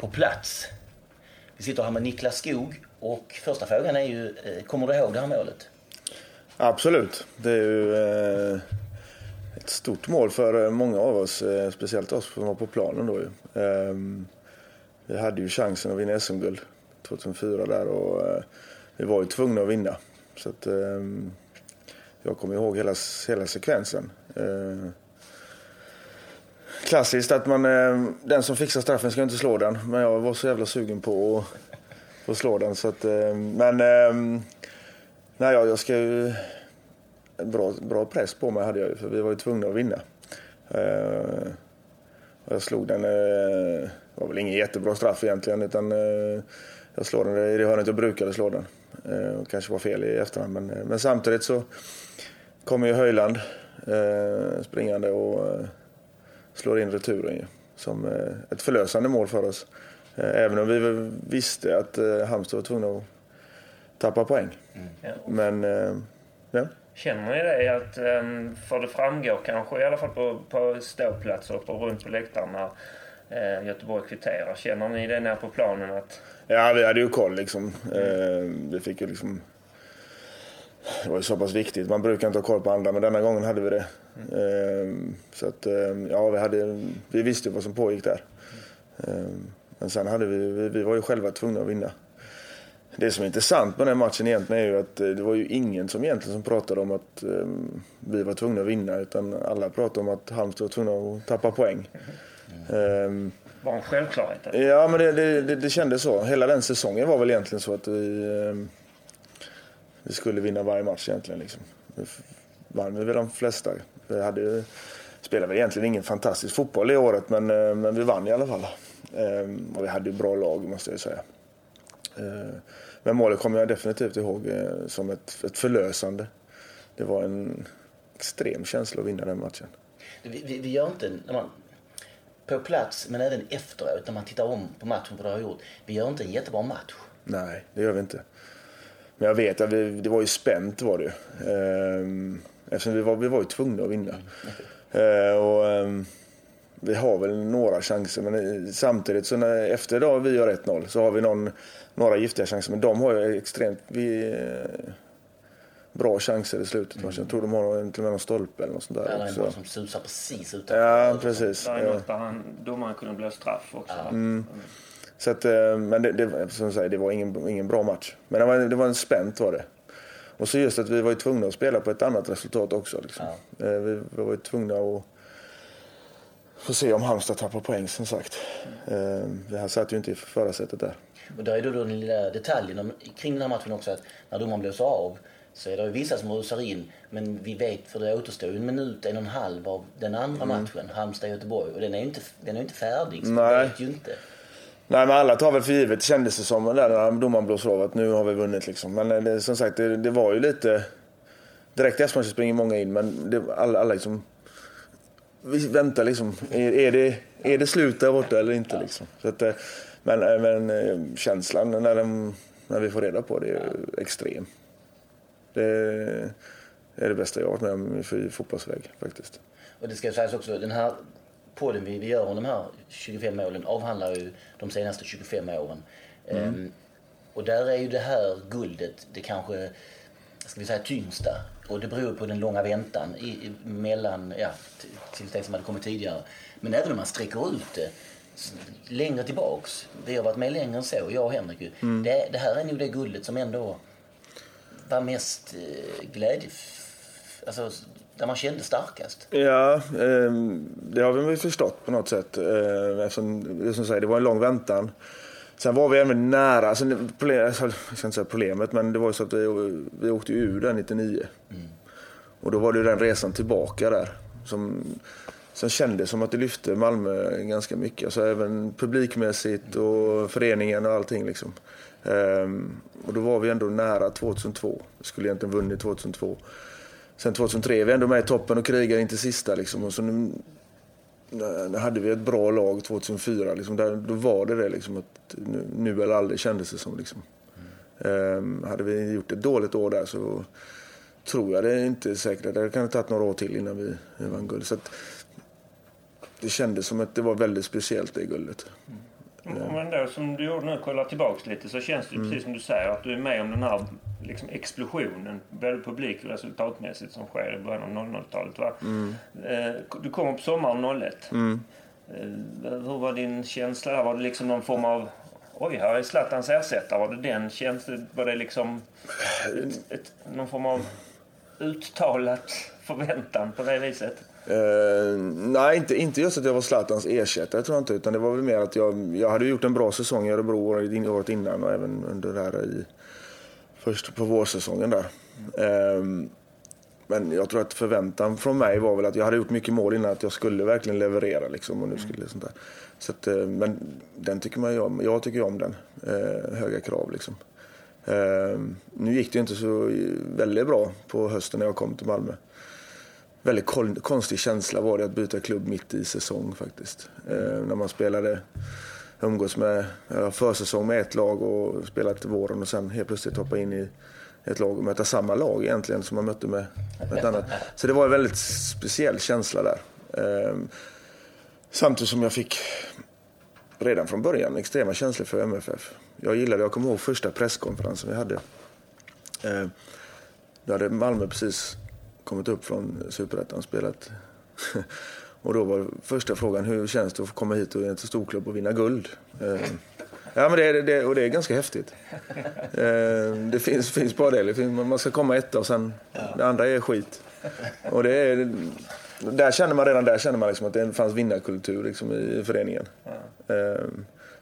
På plats. Vi sitter här med Niklas Skog och första frågan är ju, eh, kommer du ihåg det här målet? Absolut. Det är ju eh, ett stort mål för eh, många av oss, speciellt oss som var på planen då ju. Ehm, vi hade ju chansen att vinna SM-guld 2004 där och vi var ju tvungna att vinna. Så att, ehm, jag kommer ihåg hela, hela sekvensen ehm, klassiskt att man, eh, den som fixar straffen ska inte slå den. Men jag var så jävla sugen på att, på att slå den. Så att, eh, men ehm, nej, jag ska ju... Bra, bra press på mig hade jag ju, för vi var ju tvungna att vinna. Eh, jag slog den, det var väl ingen jättebra straff egentligen, utan jag slår den i det hörnet jag brukade slå den. Kanske var fel i efterhand, men, men samtidigt så kommer ju Höjland springande och slår in returen ju, som eh, ett förlösande mål för oss. Eh, även om vi visste att eh, Halmstad var tvungna att tappa poäng. Mm. Men, ja. Känner ni det att, ehm, för det framgår kanske i alla fall på, på ståplatser och runt på läktarna eh, Göteborg kvitterar. Känner ni det nere på planen? att... Ja, vi hade ju koll liksom. Eh, vi fick ju liksom... Det var ju så pass viktigt. Man brukar inte ha koll på andra, men denna gången hade vi det. Mm. Så att, eh, ja, vi, hade, vi visste vad som pågick där. Men sen hade vi, vi, var ju själva tvungna att vinna. Det som är intressant med den matchen egentligen är ju att det var ju ingen som egentligen som pratade om att vi var tvungna att vinna utan alla pratade om att Halmstad var tvungna att tappa poäng. Mm. Var en självklarhet? Ja, men det, det, det, kändes så. Hela den säsongen var väl egentligen så att vi, vi skulle vinna varje match egentligen. Liksom. Vi vann vi de flesta. Vi hade, spelade väl egentligen ingen fantastisk fotboll i året men, men vi vann i alla fall. Um, och vi hade ju bra lag måste jag säga. Uh, men målet kommer jag definitivt ihåg eh, som ett, ett förlösande. Det var en extrem känsla att vinna den matchen. Vi, vi, vi gör inte, när man, på plats men även efteråt när man tittar om på matchen vad det har gjort. Vi gör inte en jättebra match. Nej, det gör vi inte. Men jag vet att vi, det var ju spänt var det ju. Ehm, eftersom vi var, vi var ju tvungna att vinna. Mm, ehm, och, ehm, vi har väl några chanser men samtidigt så när, efter då vi gör 1-0 så har vi någon några giftiga chanser. Men de har ju extremt vi, eh, bra chanser i slutet matchen. Jag tror de har till och med någon stolpe eller något sånt där. Ja, det är en som susar precis utanför. Ja, precis. Det är något där han, domaren kunde bli straff också. Ja. Mm. Så att, eh, men det, det, som säger, det var ingen, ingen bra match. Men det var, det var en spänt var det. Och så just att vi var tvungna att spela på ett annat resultat också. Liksom. Ja. Eh, vi, vi var tvungna att få se om Halmstad tappar poäng som sagt. Mm. Vi satt ju inte i förarsätet där. Och där är då den lilla detaljen kring den här matchen också att när domaren blåser av så är det vissa som rusar in. Men vi vet, för det återstår en minut, en och en halv av den andra mm. matchen, Halmstad-Göteborg. Och den är ju inte, den är inte färdig, så Nej. vet ju inte. Nej, men alla tar väl för givet, kändes det som, där när domaren blåser av, att nu har vi vunnit liksom. Men eh, det, som sagt, det, det var ju lite... Direkt efter matchen springer många in, men det, alla, alla liksom... Vi väntar liksom. Är, är, det, är det slut där borta eller inte liksom? Så att, eh, men, eh, men känslan när, de, när vi får reda på det är extrem. Det är det bästa jag har varit med om i fotbollsväg faktiskt. Och det ska sägas också, den här podden vi, vi gör om de här 25 målen avhandlar ju de senaste 25 åren. Mm. Ehm, och där är ju det här guldet det kanske, ska vi säga tyngsta. Och det beror på den långa väntan i, i, mellan, ja, till det som hade kommit tidigare. Men även om man sträcker ut det längre tillbaks. Vi har varit med längre än så, jag och Henrik. Mm. Det, det, här är nog det guldet som ändå var mest eh, glädje... Alltså, där man kände starkast. Ja, eh, det har vi väl förstått på något sätt. Eh, eftersom, det, som säger, det var en lång väntan. Sen var vi även nära, alltså, problem, jag ska inte säga problemet, men det var ju så att vi, vi åkte ur där 99. Mm. Och då var det ju den resan tillbaka där. Som, Sen kändes som att det lyfte Malmö ganska mycket. Alltså även publikmässigt och föreningen och allting. Liksom. Ehm, och då var vi ändå nära 2002. Vi skulle egentligen vunnit 2002. Sen 2003 är vi ändå med i toppen och krigar in till sista. Liksom. Och så nu, nu hade vi ett bra lag 2004. Liksom. Där, då var det det. Liksom, att nu, nu eller aldrig kändes det som. Liksom. Mm. hade vi gjort ett dåligt år där så tror jag det är inte säkert. Det kan ha tagit några år till innan vi, vi vann guld. Så att, det kändes som att det var väldigt speciellt det guldet. Mm. Man då som du gjorde nu kollar tillbaks lite så känns det mm. precis som du säger att du är med om den här liksom, explosionen både publik och resultatmässigt som sker i början av 00-talet. Va? Mm. Eh, du kommer på sommaren 01. Mm. Eh, hur var din känsla där? Var det liksom någon form av Oj, här är Zlatans ersättare. Var det den känslan? Var det liksom ett, ett, någon form av uttalat förväntan på det viset? Uh, nej, inte, inte just att jag var Zlatans ersättare tror jag inte. Utan det var väl mer att jag, jag hade gjort en bra säsong i Örebro året innan och även under där i, först på vårsäsongen där. Uh, men jag tror att förväntan från mig var väl att jag hade gjort mycket mål innan att jag skulle verkligen leverera liksom. Och nu skulle sånt där. Så att, uh, men den tycker man ju om. Jag tycker om den. Eh, höga krav liksom. Ehm, nu gick det inte så väldigt bra på hösten när jag kom till Malmö väldigt konstig känsla var det att byta klubb mitt i säsong faktiskt. Eh, när man spelade, umgås med försäsong med ett lag och spelat till våren och sen helt plötsligt hoppa in i ett lag och möta samma lag egentligen som man mötte med, med ett annat. Så det var en väldigt speciell känsla där. Eh, samtidigt som jag fick redan från början extrema känslor för MFF. Jag gillade, jag kommer ihåg första presskonferensen vi hade. Eh, då hade Malmö precis kommit upp från Superettan och spelat. och då var första frågan, hur känns det att få komma hit och en storklubb och vinna guld? Eh, ja, men det, det, och det är ganska häftigt. Eh, det finns, finns bara det, man ska komma etta och sen det andra är skit. Och det är, där kände man redan där kände man liksom att det fanns vinnarkultur liksom i föreningen. Ja.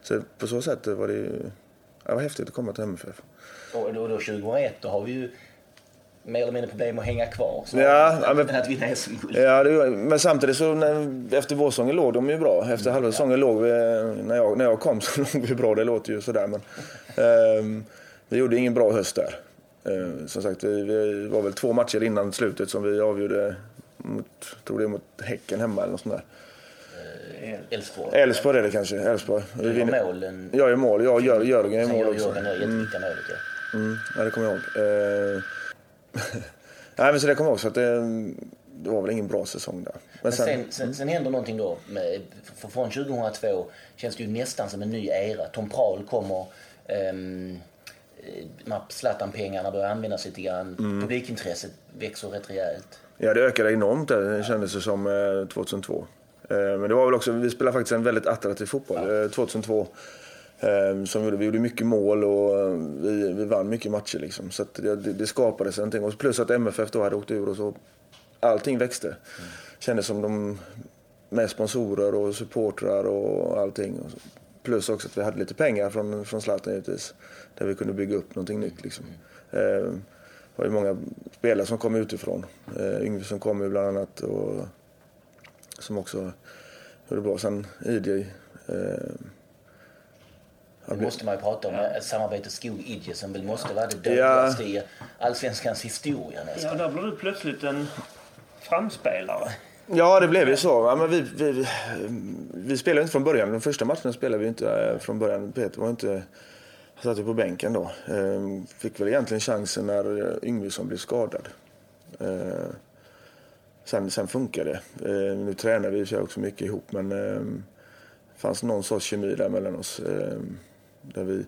Så på så sätt var det, det var häftigt att komma till MFF. Och då, då 2001 då har vi ju mer eller mindre problem att hänga kvar. Så ja, men, att vinna SM-guld. Ja, det, men samtidigt så när, efter vårsäsongen låg de ju bra. Efter halva säsongen låg vi, när jag, när jag kom så låg vi bra. Det låter ju sådär men um, vi gjorde ingen bra höst där. Uh, som sagt, vi, vi, var väl två matcher innan slutet som vi avgjorde mot, tror det är mot Häcken hemma eller något sånt där. Elfsborg. Elfsborg är det kanske. Elfsborg. Du gör målen. Jag gör mål. Jag gör Jörgen gör mål också. Jörgen gör mm. målet ja. Mm. Ja, det kommer jag ihåg. Eh... Nej, men så det kommer jag ihåg. Så att det, det var väl ingen bra säsong där. Men, men sen, sen, sen, sen händer någonting då. Med, för från 2002 känns det ju nästan som en ny era. Tom Prahl kommer. Um, Zlatan-pengarna börjar användas lite grann. Mm. Publikintresset växer rätt rejält. Ja, det ökade enormt där, kändes det som 2002. Eh, men det var väl också, vi spelade faktiskt en väldigt attraktiv fotboll ja. 2002. Ehm, som gjorde, vi gjorde mycket mål och eh, vi, vi vann mycket matcher. Liksom. Så det, det, det skapades någonting. Och plus att MFF då hade åkt ur och så allting växte. Mm. Kändes som de med sponsorer och supportrar och allting. Plus också att vi hade lite pengar från, från Zlatan givetvis. Där vi kunde bygga upp någonting nytt. Liksom. Mm. Eh, det var ju många spelare som kom utifrån. Eh, Yngve som kom ju bland annat. Och, som också gjorde bra. Sen Idje. Eh, måste man ju prata om. Ja. Samarbetet Skog-Idje som väl måste vara det dödligaste ja. i allsvenskans historia nästan. Ja, där blev du plötsligt en framspelare. Ja, det blev ju så. Ja, men vi, vi, vi spelade inte från början. De första matcherna spelade vi inte eh, från början. Peter var inte... satt ju på bänken då. Ehm, fick väl egentligen chansen när Yngvesson blev skadad. Ehm, sen, sen funkar det. Eh, nu tränar vi kör också mycket ihop men eh, det fanns någon sorts kemi där mellan oss. Eh, där vi,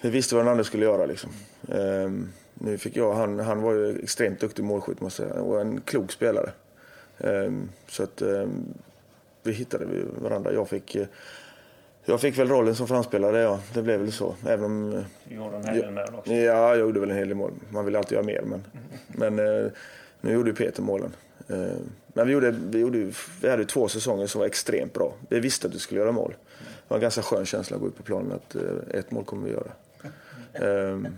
vi visste vad den andra skulle göra. Liksom. Eh, nu fick jag, han, han var ju extremt duktig målskytt måste jag säga och en klok spelare. Eh, så att eh, vi hittade varandra. Jag fick jag fick väl rollen som framspelare, ja. Det blev väl så. Även om... Du gjorde en hel del mål också? Ja, jag gjorde väl en hel del mål. Man vill alltid göra mer. Men, men nu gjorde ju Peter målen. Eh, men vi, gjorde, vi, gjorde, vi hade två säsonger som var extremt bra. Vi visste att vi skulle göra mål. Var en ganska skön känsla att gå ut på planen att eh, ett mål kommer vi göra. Ehm,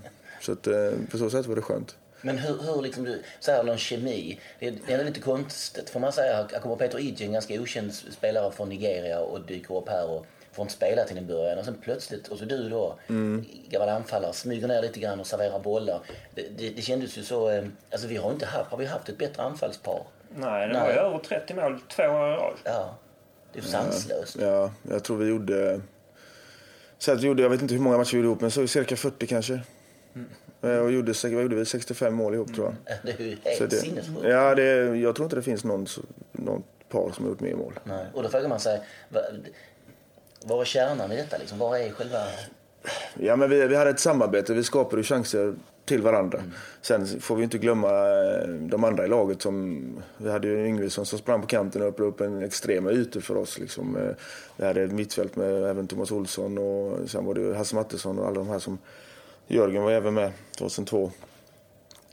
så att, eh, på så sätt var det skönt. Men hur, hur liksom du säger någon kemi, det är, det är lite konstigt får man säga. Här kommer Peter Idje, en ganska okänd spelare från Nigeria och dyker upp här och får inte spela till en början och sen plötsligt, och så du då, mm. gammal anfallare, smyger ner lite grann och serverar bollar. Det, det, det kändes ju så, alltså vi har inte haft, har vi haft ett bättre anfallspar? Nej, det var ju över 30 mål två år i rad. Ja, det är sanslöst. Ja, ja, jag tror vi gjorde... Så att vi gjorde, jag vet inte hur många matcher vi gjorde ihop, men så cirka 40 kanske. Mm. Och gjorde, vad gjorde vi? 65 mål ihop tror jag. Det är ju helt sinnessjukt. Ja, det, jag tror inte det finns någon, någon par som har gjort mer mål. Nej. Och då frågar man sig, vad, vad var kärnan i detta? Liksom? Vad är själva... Ja, men vi, vi hade ett samarbete. Vi skapade chanser till varandra. Mm. Sen får vi inte glömma eh, de andra i laget. Som, vi hade ju Yngvesson som sprang på kanten och öppnade upp en extrema ytor för oss. Liksom. Eh, vi hade ett mittfält med även Thomas Olsson och sen var det Hasse Mattesson och alla de här som... Jörgen var även med 2002.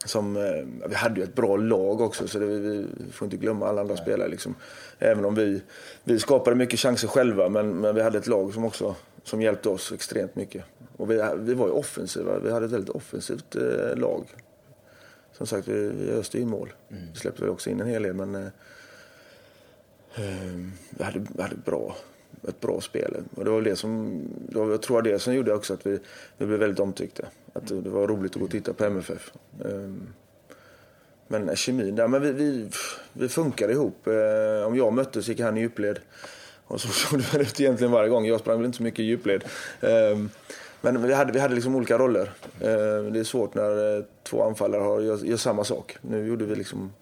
Som, eh, vi hade ju ett bra lag också så det, vi, får inte glömma alla andra Nej. spelare. Liksom. Även om vi, vi skapade mycket chanser själva men, men vi hade ett lag som också som hjälpte oss extremt mycket. Och vi, vi var ju offensiva. Vi hade ett väldigt offensivt eh, lag. Som sagt, vi, vi öste in mål. Mm. Vi släppte också in en hel del, men eh, eh, vi, hade, vi hade bra, ett bra spel. Och det var det som, det var, jag tror det som gjorde också att vi, vi blev väldigt omtyckta. Att det var roligt att gå och titta på MFF. Eh, men kemin där, men vi, vi, vi funkade ihop. Eh, om jag mötte så gick han i djupled. Och så såg det väl ut egentligen varje gång. Jag sprang väl inte så mycket i djupled. Ehm, men vi hade, vi hade liksom olika roller. Ehm, det är svårt när eh, två anfallare har, gör, gör samma sak. Nu gjorde vi liksom...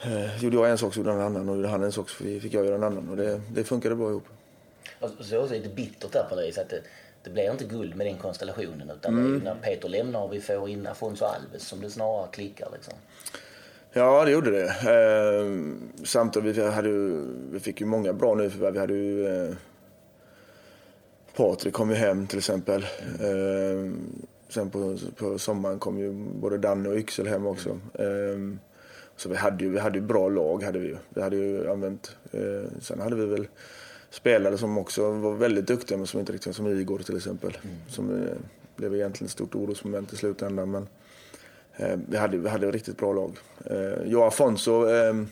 Eh, gjorde jag en sak så gjorde han en annan och gjorde han en sak så fick jag göra en annan. Och det, det funkade bra ihop. Och så är det lite bittert där på det viset att det, det blir inte guld med den konstellationen utan det är ju när Peter lämnar och vi får in Afonso Alves som det snarare klickar liksom. Ja, det gjorde det. Eh, samtidigt vi hade ju, vi fick ju många bra nyförvärv. Vi hade ju eh, Patrik kom ju hem till exempel. Eh, sen på, på sommaren kom ju både Danne och Yxel hem också. Eh, så vi hade ju, vi hade ju bra lag. Hade vi, vi hade ju använt. Eh, sen hade vi väl spelare som också var väldigt duktiga men som inte riktigt som Igor till exempel. Som eh, blev egentligen ett stort orosmoment i slutändan. Men, Eh, vi, hade, vi hade ett riktigt bra lag. Eh, jag och Afonso ehm,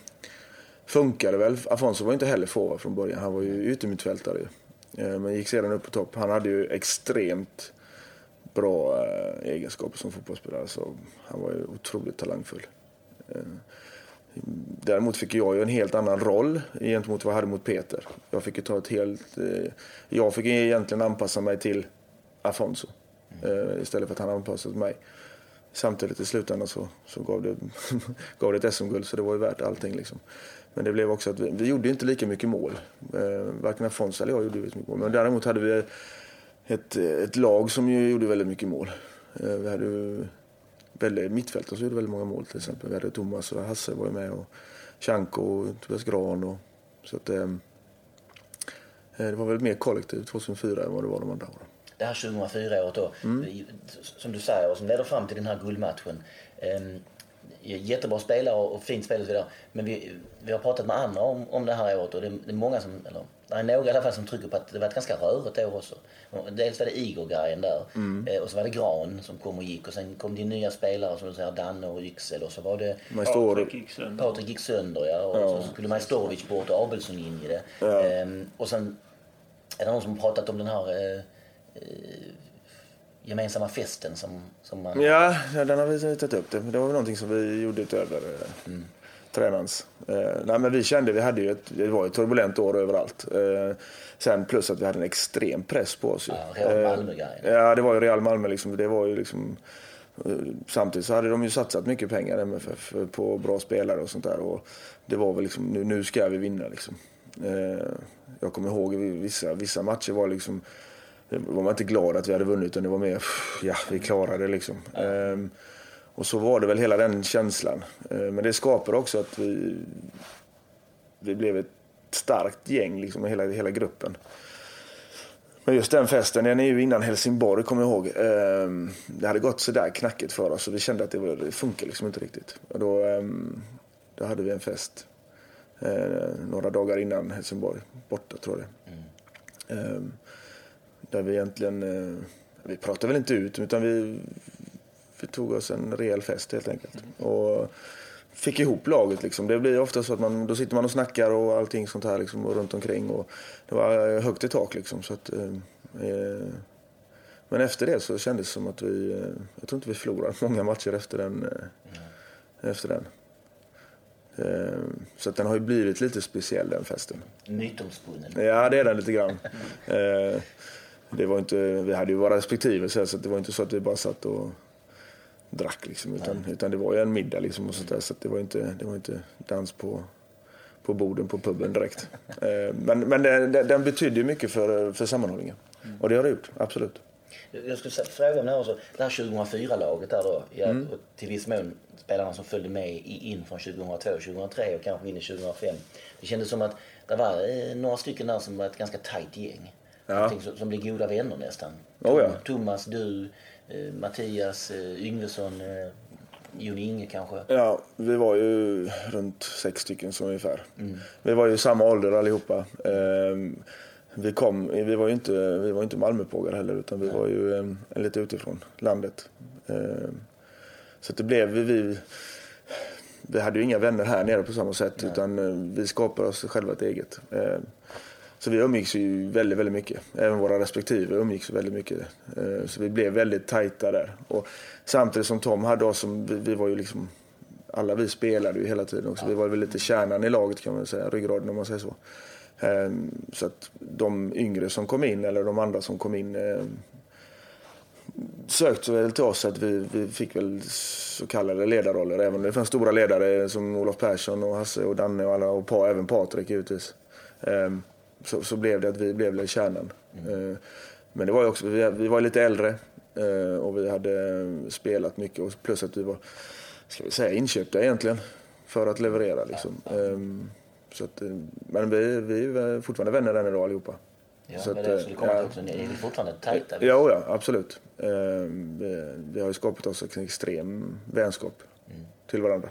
funkade väl. Afonso var inte heller forward från början. Han var ju yttermittfältare. Eh, men gick sedan upp på topp. Han hade ju extremt bra eh, egenskaper som fotbollsspelare. Så han var ju otroligt talangfull. Eh, däremot fick jag ju en helt annan roll gentemot vad jag hade mot Peter. Jag fick ju ta ett helt... Jag fick egentligen anpassa mig till Afonso istället för att han anpassade sig mig. Samtidigt i slutändan så, så gav, det, gav det ett SM-guld så det var ju värt allting. Liksom. Men det blev också att vi, vi gjorde inte lika mycket mål. Eh, varken Afonso eller jag gjorde lika mycket mål. Men däremot hade vi ett, ett lag som ju gjorde väldigt mycket mål. Eh, vi hade ju väldigt, mittfältare som gjorde väldigt många mål till exempel. Vi hade Thomas och Hasse var ju med och Chanko och Tobias Gran. Och, så att, eh, eh, det var väl mer kollektivt 2004 än vad det var de andra åren. Det här 2004-året då, som du säger, och som leder fram till den här guldmatchen. Eh, jättebra spelare och fint spel och så vidare. Men vi, vi har pratat med andra om, om det här året och det, det är många som, eller det är några i alla fall som trycker på att det var ett ganska rörigt år också. Dels var det Igor-grejen där eh, och så var det Gran som kom och gick och sen kom det nya spelare som du säger Danne och Yxel och så var det. Patrik gick sönder. Patrik gick sönder ja och Ja. så skulle Majstorovic bort och Abelsson in i det. Ja. Ehm, och sen är det någon som har pratat om den här eh, gemensamma festen som, som man... Ja, den har vi tagit upp. Det, det var väl någonting som vi gjorde utöver eh, tränarens. Eh, nej, men vi kände, vi hade ju ett, det var ett turbulent år överallt. Eh, sen plus att vi hade en extrem press på oss. Ja, Real Eh, Malmö-grejen. Ja, det var ju Real Malmö liksom. Det var ju liksom eh, Samtidigt så hade de ju satsat mycket pengar MFF på bra spelare och sånt där. Och det var väl liksom, nu, nu ska vi vinna liksom. Eh, jag kommer ihåg vissa, vissa matcher var liksom var man inte glad att vi hade vunnit utan det var mer, "Pff, ja vi klarade det liksom. Ehm, och så var det väl hela den känslan. Ehm, men det skapade också att vi, vi blev ett starkt gäng, liksom, hela, hela gruppen. Men just den festen, den är ju innan Helsingborg kommer jag ihåg. Ehm, det hade gått sådär knackigt för oss och vi kände att det, var, det funkar liksom inte riktigt. Och då, då hade vi en fest eh, några dagar innan Helsingborg, borta tror jag det. Ehm, där vi egentligen, eh, vi pratade väl inte ut utan vi, vi tog oss en rejäl fest helt enkelt. Och fick ihop laget liksom. Det blir ofta så att man, då sitter man och snackar och allting sånt här liksom och runt omkring. Och det var eh, högt i tak liksom. Så att, eh, eh, men efter det så kändes det som att vi, jag tror inte vi förlorade många matcher efter den. Eh, efter den. Så att den har ju blivit lite speciell den festen. Mytomspunnen. Ja, det är den lite grann. Det var inte, vi hade ju våra respektive så så det var inte så att vi bara satt och drack liksom, utan, utan det var ju en middag liksom och sånt där, så det var inte, det var inte dans på, på borden på puben direkt. Eh, men men den, den, betydde mycket för, för sammanhållningen. Och det har det gjort, absolut. Jag skulle fråga om det här också. Det här 2004-laget där då. Ja, Mm. och till viss mån spelarna som följde med in från 2002, 2003 och kanske in i 2005. Det kändes som att det var eh, några stycken där som var ett ganska tajt gäng. Ja. Som, som blev goda vänner nästan. Oh, ja. Thomas, du, eh, Mattias, eh, Yngvesson, eh, Jon Inge kanske. Ja, vi var ju runt sex stycken som ungefär. Vi var ju samma ålder allihopa. Ehm, Vi, kom, vi var ju inte, vi var inte Malmöpågar heller utan vi var ju em, lite utifrån landet. Ehm, Så det blev, vi, vi, vi hade ju inga vänner här nere på samma sätt utan eh, vi skapade oss själva ett eget. Så vi umgicks ju väldigt, väldigt mycket. Även våra respektive umgicks väldigt mycket. Eh, så vi blev väldigt tajta där. Och samtidigt som Tom hade oss, som, vi, vi var ju liksom, alla vi spelade ju hela tiden också. Vi var väl lite kärnan i laget kan man säga, ryggraden om man säger så. Ehm, så att de yngre som kom in, eller de andra som kom in, eh, sökte väl till oss att vi, vi fick väl så kallade ledarroller. Även om det fanns stora ledare som Olof Persson och Hasse och Danne och alla och pa, även Patrik givetvis. Ehm, Eh, så, så blev det att vi blev kärnan. Mm. Men det var ju också, vi, vi var lite äldre och vi hade spelat mycket och plus att vi var, ska vi säga inköpta egentligen för att leverera liksom. Ehm, så att, men vi, vi är fortfarande vänner än idag allihopa. Ja, så men det skulle komma ja, också. Ni är fortfarande tajta? Ja, ja, absolut. Ehm, vi, vi har ju skapat oss en extrem vänskap mm. till varandra.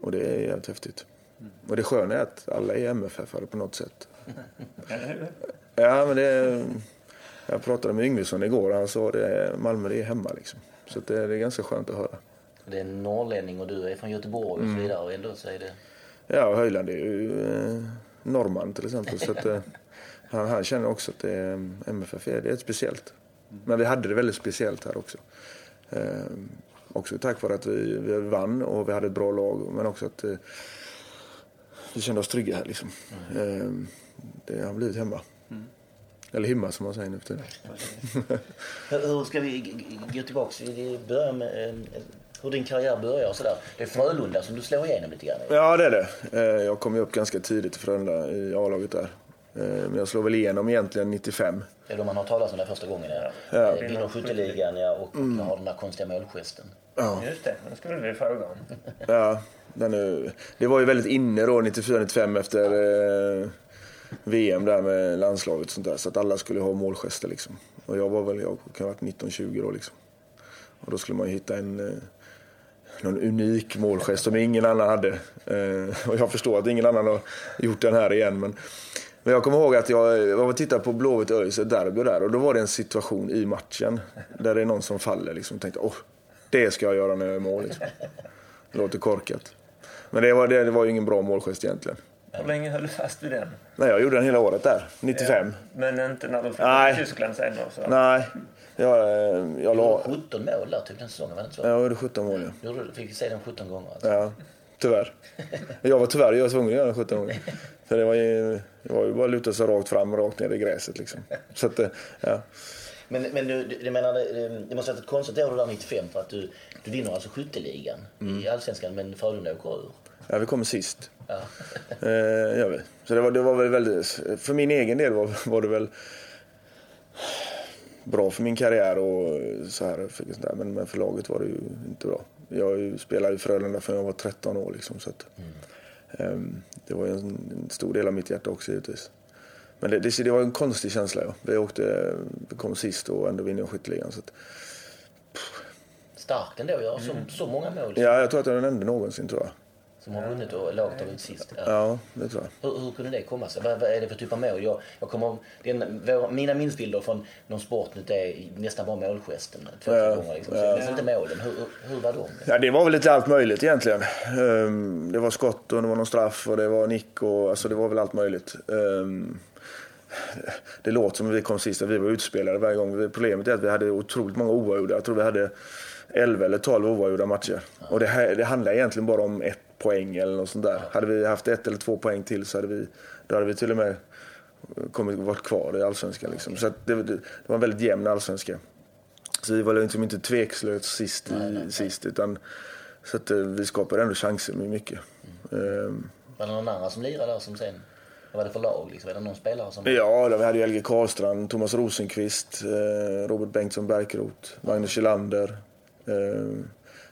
Och det är jävligt häftigt. Mm. Och det sköna är att alla är MFF-are på något sätt. ja, men det Jag pratade med Yngvesson igår och han sa att Malmö det är hemma liksom. Så det, är ganska skönt att höra. Det är en norrlänning och du är från Göteborg och så mm. vidare och ändå så är det... Ja, Höjland är ju eh, norrman till exempel. så att, eh, han, han känner också att det är, MFF är, det är speciellt. Men vi hade det väldigt speciellt här också. Eh, också tack vare att vi, vi vann och vi hade ett bra lag. Men också att eh, vi kände oss trygga här. Liksom. Mm. Det har blivit hemma. Mm. Eller himma som man säger nu för tiden. Hur ska vi gå tillbaka? Vi börjar med eh, hur din karriär börjar och sådär. Det är Frölunda som du slår igenom lite grann Ja, det är det. Eh, jag kom ju upp ganska tidigt i Frölunda i A-laget där. Eh, men jag slår väl igenom egentligen 95. Det är då man har talat om det första gången. Ja. Ja. Vinner skytteligan ja, och mm. har den där konstiga målgesten. Ja. Just det, den skulle vi fråga om. ja, den är, det var ju väldigt inne då 94-95 efter eh, VM där med landslaget och sånt där. Så att alla skulle ha målgester liksom. Och jag var väl, jag kan ha varit 19-20 då liksom. Och då skulle man ju hitta en eh, någon unik målgest som ingen annan hade. Eh, och jag förstår att ingen annan har gjort den här igen. Men, men jag kommer ihåg att jag, jag var och tittade på Blåvitt ÖIS, ett derby där. Och då var det en situation i matchen där det är någon som faller. Liksom, och tänkte åh, det ska jag göra när jag är mål. Liksom. Det låter korkat. Men det var, det, det var ju ingen bra målgest egentligen. Hur länge höll du fast vid den? Nej, jag gjorde den hela året där, 95. Ja, men inte när du flyttade till Tyskland sen? Så. Nej, jag, eh, jag la... 17 mål där typ den säsongen, var det inte så? Ja, jag gjorde 17 mål ja. Du fick se den 17 gånger alltså. Ja, tyvärr. Jag var tyvärr jag var tvungen att göra den 17 gånger. För det var ju, det var ju bara att luta sig rakt fram och rakt ner i gräset liksom. Så att, eh, ja. Men, men du, du menar, det måste ha varit ett konstigt år där 95 för att du, du vinner alltså skytteligan mm. i Allsvenskan men Frölunda åker ur. Ja, vi kommer sist. Ja. eh, ja, så det var, det var väl väldigt, för min egen del var, var det väl bra för min karriär och så här. Men, men för laget var det ju inte bra. Jag spelade i Frölunda för jag var 13 år liksom. Så att, mm. um, det var en, en, stor del av mitt hjärta också givetvis. Men det, det, det var en konstig känsla. Ja. Vi, åkte, vi kom sist och ändå vinner skytteligan. Så att, Starkt ändå att göra så, mm. så många mål. Ja, jag tror att jag är den enda någonsin tror jag. Som har vunnit och laget har sist? Ja. ja, det tror jag. Hur, hur kunde det komma sig? Vad, vad, är det för typ av mål? Jag, jag kommer, den, vår, mina minnesbilder från någon sport nu är nästan bara målgesten. Två, ja, gånger liksom. Ja. Så inte målen. Hur, hur var de? Ja, det var väl lite allt möjligt egentligen. Um, det var skott och det var någon straff och det var nick och alltså det var väl allt möjligt. Um, det låter som att vi kom sist och vi var utspelade varje gång. Problemet är att vi hade otroligt många oavgjorda. Jag tror vi hade 11 eller 12 oavgjorda matcher. Ja. Och det, här, det handlar egentligen bara om ett poäng eller något sånt där. Hade vi haft ett eller två poäng till så hade vi, då hade vi till och med kommit, varit kvar i allsvenskan. Liksom. Så det, det, var en väldigt jämn allsvenska. Så vi var liksom inte tvekslöst sist, nej, nej, sist utan så att, eh, vi skapade ändå chanser med mycket. Mm. Um, var det någon annan som lirade där som sen vad var det för lag? Liksom? Är det någon spelare som... Ja, vi hade ju LG Karlstrand, Thomas Rosenqvist, eh, Robert Bengtsson Berkeroth, Magnus Kjellander. Eh,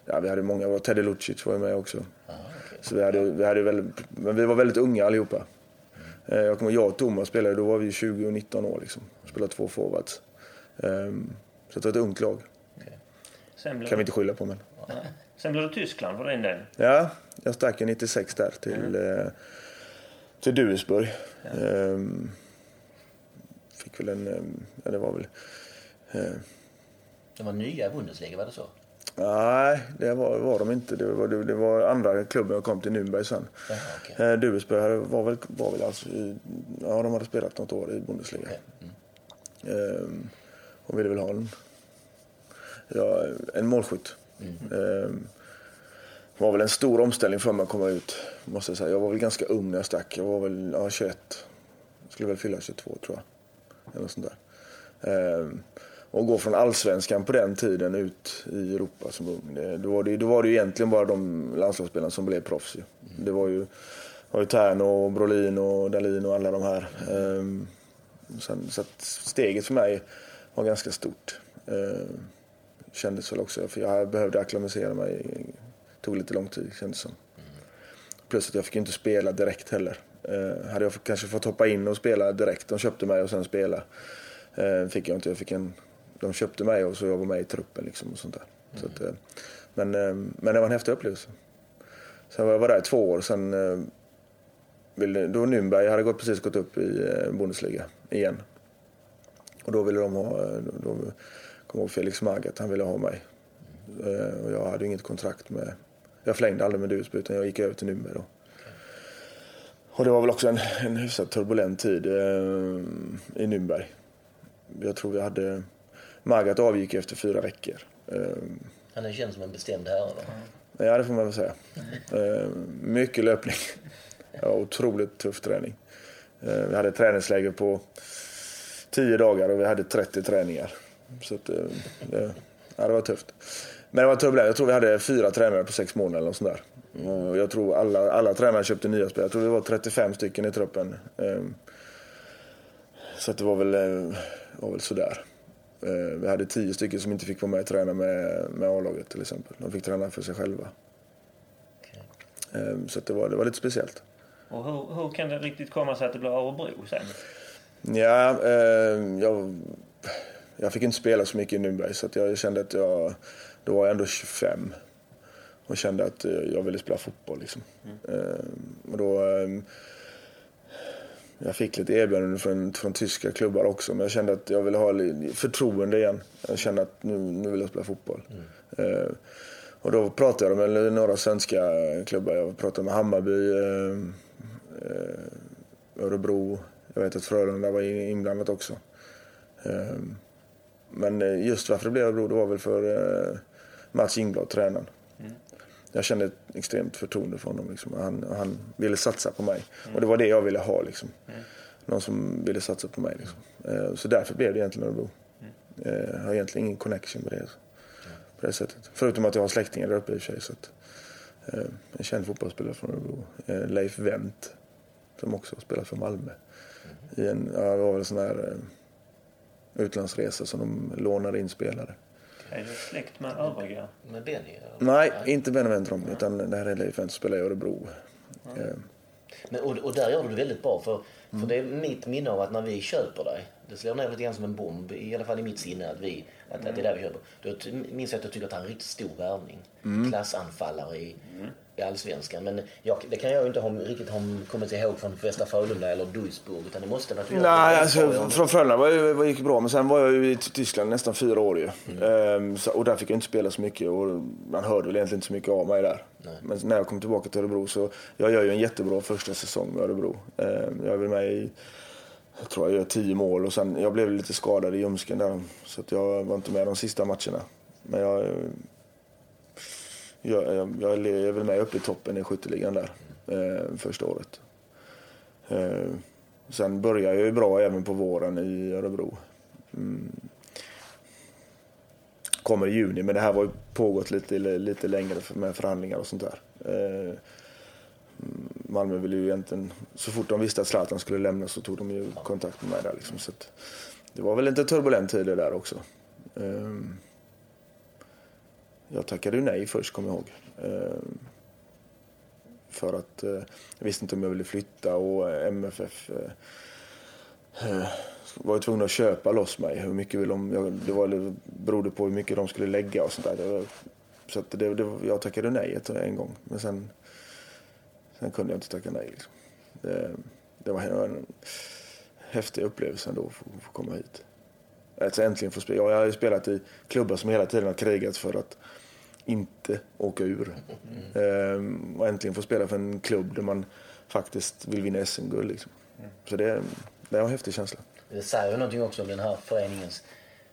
ja, vi hade många, Teddy Lucic var med också. Okay. Så vi, hade, vi, hade väldigt, men vi var väldigt unga allihopa. Mm. Jag kommer jag och Thomas spelade, då var vi 20 och 19 år liksom. Spelade två forwards. Um, så det var ett ungt lag. Okay. kan vi inte skylla på men. Sen blev det Tyskland för din del? Ja, jag stack 96 där till, mm. eh, till Duisburg. Ja. Um, fick väl en, ja det var väl... Det var nya Bundesliga, var det så? Nej, det var, var de inte. Det var, det, det var andra klubben jag kom till Nürnberg sen. Okay. eh, var väl, var väl alltså i, ja, de hade spelat något år i Bundesliga. Okay. Mm. Eh, och ville väl ha en, ja, en målskytt. Mm. Eh, var väl en stor omställning för mig att komma ut. Måste jag, säga. jag var väl ganska ung när jag stack. Jag var väl ja, 21. Skulle väl fylla 22 tror jag. Eller något sånt där. Eh, och gå från allsvenskan på den tiden ut i Europa som ung. Det, då, var det, då var det egentligen bara de landslagsspelarna som blev proffs. Mm. Det var ju har ju Tern Brolin och Dalin och alla de här. Ehm, sen, så steget för mig var ganska stort. Ehm, kändes väl också, för jag behövde acklimatisera mig. Det tog lite lång tid kändes som. Plus att jag fick inte spela direkt heller. Ehm, hade jag kanske fått hoppa in och spela direkt, de köpte mig och sen spela. Ehm, fick jag inte, jag fick en, de köpte mig och så jag var med i truppen liksom och sånt där. Mm. Så att, eh, men, eh, men det var en häftig upplevelse. Sen var jag var där i två år, sen eh, ville, då Nürnberg hade gått, precis gått upp i Bundesliga igen. Och då ville de ha, då kom ihåg Felix Magath, han ville ha mig. Och jag hade inget kontrakt med, jag förlängde aldrig med Dusby utan jag gick över till Nürnberg då. Och det var väl också en, en hyfsat turbulent tid eh, i Nürnberg. Jag tror vi hade, Magath avgick efter fyra veckor. Eh, han är känd som en bestämd herre va? Ja det får man väl säga. Eh, mycket löpning. Ja, otroligt tuff träning. Eh, vi hade träningsläger på 10 dagar och vi hade 30 träningar. Så att, eh, det, ja, det var tufft. Men det var turbulent. Jag tror vi hade fyra tränare på sex månader eller sånt där. Och jag tror alla, alla tränare köpte nya spelare. Jag tror det var 35 stycken i truppen. Så det var väl, var väl sådär. Vi hade 10 stycken som inte fick vara med och träna med, med A-laget till exempel. De fick träna för sig själva. Okay. Så det, var, det var lite speciellt. Och hur, hur kan det riktigt komma sig att det blev Örebro sen? Ja, eh, jag, jag fick inte spela så mycket i Nürnberg så jag kände att jag, då var jag ändå 25 och kände att jag ville spela fotboll. Liksom. Mm. Eh, och då, eh, jag fick lite erbjudanden från, från tyska klubbar också men jag kände att jag ville ha förtroende igen. Jag kände att nu, nu vill jag spela fotboll. Mm. Eh, och då pratade jag med några svenska klubbar. Jag pratade med Hammarby, eh, eh, Örebro. Jag vet att Frölunda var inblandat också. Eh, men just varför det blev Örebro det var väl för Mats Ingblad, tränaren. Mm. Jag kände ett extremt förtroende för honom. Liksom. Han, han ville satsa på mig. Mm. Och det var det jag ville ha. Liksom. Mm. Någon som ville satsa på mig. Liksom. Så därför blev det egentligen Örebro. Mm. Jag har egentligen ingen connection med det. På det sättet. Förutom att jag har släktingar där uppe i och för sig. Så att, Eh, en känd fotbollsspelare från Örebro, eh, Leif Wendt, som också har spelat för Malmö. I en, ja, det var väl en sån här eh, utlandsresa som de lånade in spelare. Är det släkt med övriga? Med Benny? Nej, inte Benny Wendrom, utan det här är Leif Wendt som spelar i Örebro. Mm. Men, och, och där gör du det väldigt bra, för, för mm. det är mitt minne av att när vi köper dig, det slår ner lite grann som en bomb, i alla fall i mitt sinne, att, vi, att, mm. att det är där vi köper. Då minns jag att jag tycker att han är en riktigt stor värvning. Mm. Klassanfallare i, mm. I allsvenskan. Men jag, det kan jag inte ha, riktigt ha kommit ihåg från Västra Frölunda eller Duisburg. Utan det måste varit Nej, alltså, från Frölunda var, var, gick bra. Men sen var jag ju i Tyskland nästan fyra år ju. Mm. Ehm, så, och där fick jag inte spela så mycket. Och man hörde väl egentligen inte så mycket av mig där. Nej. Men när jag kom tillbaka till Örebro så jag gör ju en jättebra första säsong med Örebro. Ehm, jag är väl med i jag tror jag gör tio mål och sen, jag blev lite skadad i ljumsken där så att jag var inte med de sista matcherna. Men jag, jag, eh, jag, jag är väl med uppe i toppen i skytteligan där eh, första året. Eh, sen började jag ju bra även på våren i Örebro. Mm. Kommer i juni, men det här var ju pågått lite, lite längre med förhandlingar och sånt där. Eh, Malmö ville ju egentligen, så fort de visste att Zlatan skulle lämna så tog de ju kontakt med mig där liksom. Så att det var väl lite turbulent tid där också. Eh, jag tackade nej först, kommer jag ihåg. Eh, för att eh, jag visste inte om jag ville flytta och eh, MFF eh, eh, var ju tvungna att köpa loss mig. Hur mycket vill de, det var, berodde på hur mycket de skulle lägga och sånt där. Så att det, det, jag tackade nej en gång. Men sen Sen kunde jag inte tacka nej. Liksom. Det, det, var en häftig upplevelse ändå att få, få komma hit. Alltså äntligen få spela. Jag har ju spelat i klubbar som hela tiden har krigat för att inte åka ur. Mm. Och äntligen få spela för en klubb där man faktiskt vill vinna SM-guld. Liksom. Mm. Så det, det är en häftig känsla. Det säger någonting också om den här föreningens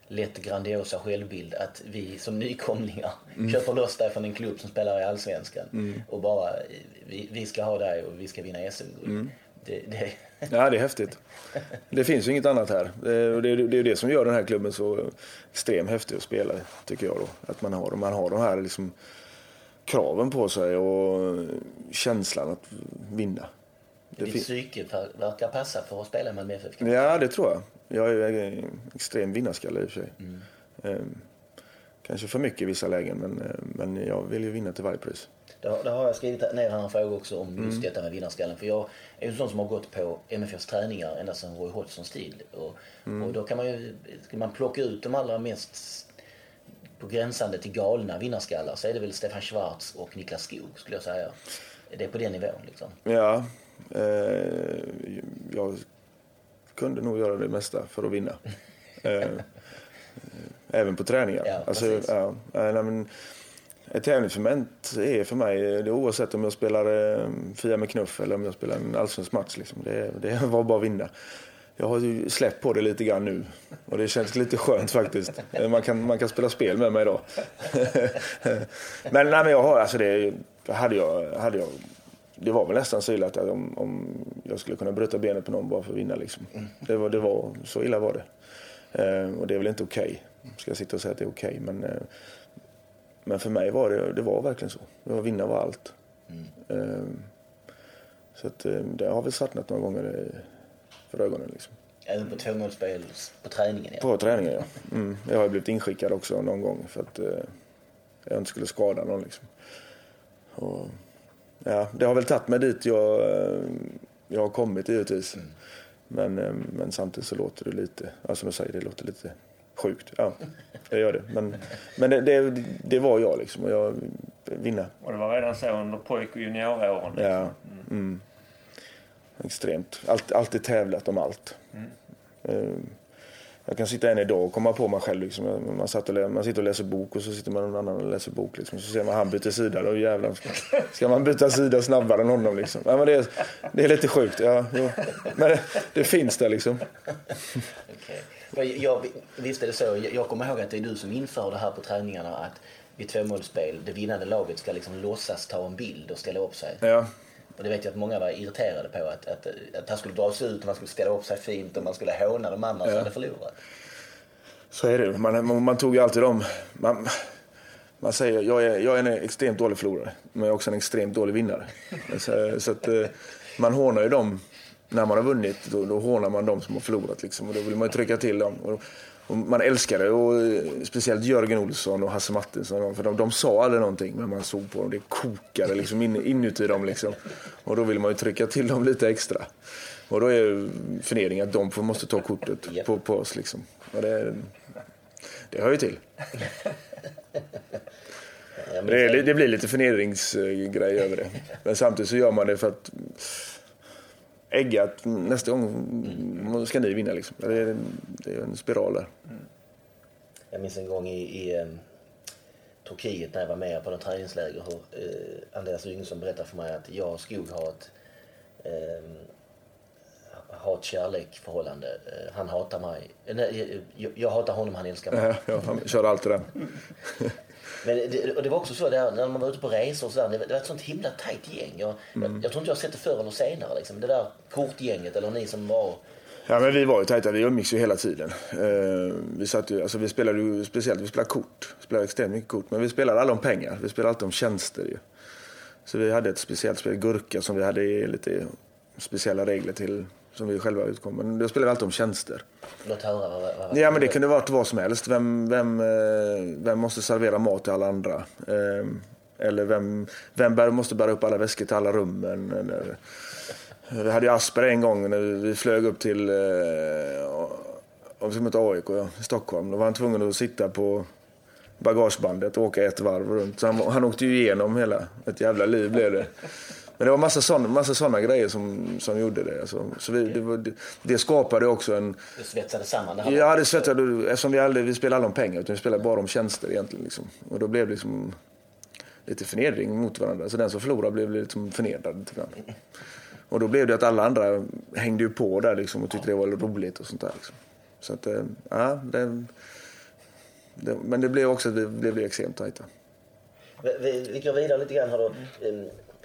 lätt grandiosa självbild att vi som nykomlingar mm. köper loss dig från en klubb som spelar i Allsvenskan mm. och bara vi, vi, ska ha dig och vi ska vinna SM-guld. Mm. Det, det... Ja, det är häftigt. Det finns ju inget annat här. Det, är det som gör den här klubben så extremt häftig att spela tycker jag då. Att man har, man har de här liksom kraven på sig och känslan att vinna. det Ditt psyke ver- verkar passa för att spela med MFF. kanske? Ja, det tror jag. Jag är ju en extrem vinnarskalle i och för sig. Ehm, kanske för mycket i vissa lägen, men, eh, men jag vill ju vinna till varje pris. Då har jag skrivit ner här en fråga också om just detta med vinnarskallen. För jag är ju en sån som har gått på MFFs träningar ända sedan Roy Hodgsons tid. Och, och då kan man ju, ska man plocka ut de allra mest på gränsande till galna vinnarskallar så är det väl Stefan Schwarz och Niklas Skog skulle jag säga. Det är på den nivån liksom. Ja, eh, jag kunde nog göra det mesta för att vinna. Eh, även på träningar. Ja, alltså, ja, nej, men ett tävlingsmoment är för mig, det är oavsett om jag spelar eh, Fia med knuff eller om jag spelar en allsvensk match. Liksom. Det, det var bara att vinna. Jag har ju släppt på det lite grann nu och det känns lite skönt faktiskt. Eh, man kan, man kan spela spel med mig idag. men, nej, men jag har, alltså det, hade jag, hade jag, det var väl nästan så illa att om, om jag skulle kunna bryta benet på någon bara för att vinna. Liksom. Det, var, det var, så illa var det. Eh, och det är väl inte okej. Ska jag sitta och säga att det är okej. men, men för mig var det, det var verkligen så. Det var vinna var allt. Eh, så att, eh, det har väl svartnat några gånger eh, för ögonen. Liksom. Även på tvåmålsspel på träningen. Ja. På träningen, ja. Mm. Jag har blivit inskickad också någon gång för att eh, jag inte skulle skada någon. Liksom. Och, ja, det har väl tagit mig dit jag, eh, jag har kommit givetvis. Men, eh, men samtidigt så låter det lite, ja, som jag säger, det låter lite sjukt. Ja, det gör det. Men, men det, det, det var jag liksom och jag vinna. Och det var redan så under pojk och junioråren. Ja. Mm. Extremt. Allt, alltid tävlat om allt. Eh, Jag kan sitta än idag och komma på mig själv. Liksom. Jag- Man, satt och man sitter och läser bok och så sitter man någon annan och läser bok. Liksom. Så ser man han byter sida. Då jävlar ska, ska man byta sida snabbare än honom. Liksom. Ja, men det, är, det är lite sjukt. Ja. Men det, det finns där liksom. Okej. Jag, visst är det så. Jag- kommer ihåg att det är du som inför det här på träningarna att vid tvåmålsspel, det vinnande laget ska liksom låtsas ta en bild och ställa upp sig. Ja, Och det vet jag att många var irriterade på. Att, att, att han skulle dras ut och man skulle ställa upp sig fint och man skulle håna de andra som hade förlorat. så är det. Man, man, man tog ju alltid dem. Man, man säger jag är, jag är en extremt dålig förlorare, men jag är också en extremt dålig vinnare. Så, så att, eh, man hånar ju dem när man har vunnit. Då, då hånar man dem som har förlorat. Liksom, och då vill man trycka till dem. Och, och man älskar det. Och, eh, speciellt Jörgen Olsson och Hasse Mattisson. För de, de sa aldrig någonting, men man såg på dem. Det kokade liksom in, inuti dem. Liksom. Och då vill man ju trycka till dem lite extra. Och då är förnedringen att de måste ta kortet på, på oss. Liksom. Och det, det hör ju till. Det, det blir lite förnedringsgrej över det. Men samtidigt så gör man det för att ägga att nästa gång ska ni vinna. Liksom. Det, är, det är en spiral där. Jag minns en gång i, i Turkiet när jag var med på något träningsläger hur eh, Andreas Yngson berättade för mig att jag och Skog har ett eh, förhållande. Eh, han hatar mig. Eh, nej, jag, jag hatar honom, han älskar mig. Ja, ja, han kör alltid den. Men det, och det var också så där, när man var ute på resor och så där, det, var- det var ett sånt himla tajt gäng. Jag, Mm. jag, jag tror inte jag har sett det förr eller senare. Liksom. Det där kortgänget eller ni som var... Ja, men vi var ju tajta. Vi umgicks ju hela tiden. Eh, vi, satt ju, alltså, vi spelade ju speciellt vi spelade kort. Vi spelade extremt mycket kort. Men vi spelade aldrig om pengar. Vi spelade alltid om tjänster. Ju. Så vi hade ett speciellt spel, Gurka, som vi hade lite speciella regler till. Som vi själva utkom. Men spelade vi alltid om tjänster. Låt höra vad, vad, vad Ja, men det kunde varit vad som helst. Vem, vem, eh, vem måste servera mat till alla andra? Eh, Eller vem, vem bär, måste bära upp alla väskor till alla rummen? Eller, vi hade ju Asper en gång när vi flög upp till eh, om möta AIK ja, i Stockholm. Då var han tvungen att sitta på bagagebandet och åka ett varv runt. Så han, han åkte ju igenom hela, ett jävla liv blev det. Men det var massa sådana massa såna grejer som, som gjorde det. Alltså, så vi, det, var, det, det skapade också en, det svetsade samman det här? Ja, det svettade eftersom vi aldrig vi spelade aldrig om pengar utan vi spelade bara om tjänster egentligen. Liksom. Och då blev det liksom lite förnedring mot varandra. Så den som förlorade blev liksom förnedrad. Och då blev det att alla andra hängde ju på där liksom och tyckte det var roligt och sånt där. Liksom. Så att, eh, ja, det, det, men det blev också att vi blev extremt tajta. Vi, vi, vi går vidare lite grann här då.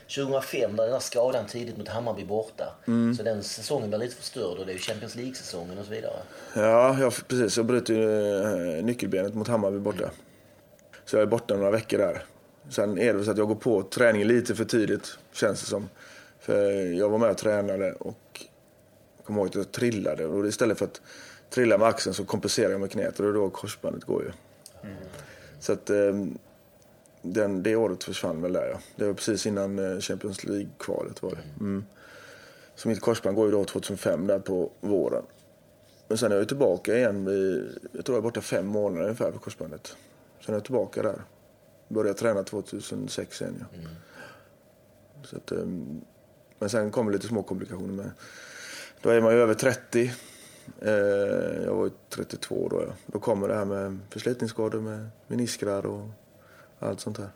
Ehm, 2005 när den här skadan tidigt mot Hammarby borta. Mm. Så den säsongen blir lite förstörd och det är ju Champions League-säsongen och så vidare. Ja, jag, precis. Jag bröt ju eh, nyckelbenet mot Hammarby borta. Så jag är borta några veckor där. Sen är det så att jag går på träningen lite för tidigt, känns det som. För jag var med och tränade och kom ihåg att jag trillade. Och istället för att trilla med axeln så kompenserade jag med knät och då korsbandet går ju. Så att eh, den, det året försvann väl där ja. Det var precis innan eh, Champions League-kvalet var det. Mm. Så mitt korsband går ju då 2005 där på våren. Men sen är jag tillbaka igen. I, jag tror jag är borta fem månader ungefär på korsbandet. Sen är jag tillbaka där. Började träna 2006 igen ja. Så att, ehm, men sen kommer lite små komplikationer med. Då är man ju över 30. Eh, jag var ju 32 då ja. Då kommer det här med förslitningsskador med meniskrar och allt sånt här.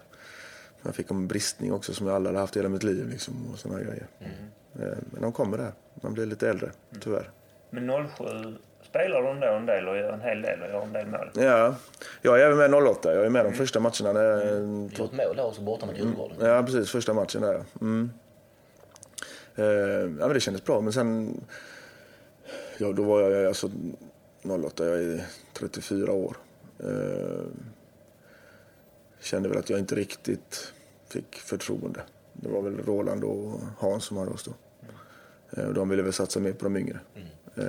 Jag fick en bristning också som jag aldrig hade haft i hela mitt liv liksom och såna grejer. Eh, Men de kommer där. Man blir lite äldre, tyvärr. Men 07 spelar du ändå en del och gör en hel del och gör en del mål. Ja, jag är även med 08. Jag är med de första matcherna. När, Du gjort mål där också borta mot Djurgården. Ja, precis. Första matchen där. Mm. Eh, ja, men det kändes bra. Men sen... Ja, då var jag alltså 08. Jag är 34 år. Eh, kände väl att jag inte riktigt fick förtroende. Det var väl Roland och Hans som hade oss då. Eh, och de ville väl satsa mer på de yngre. Eh,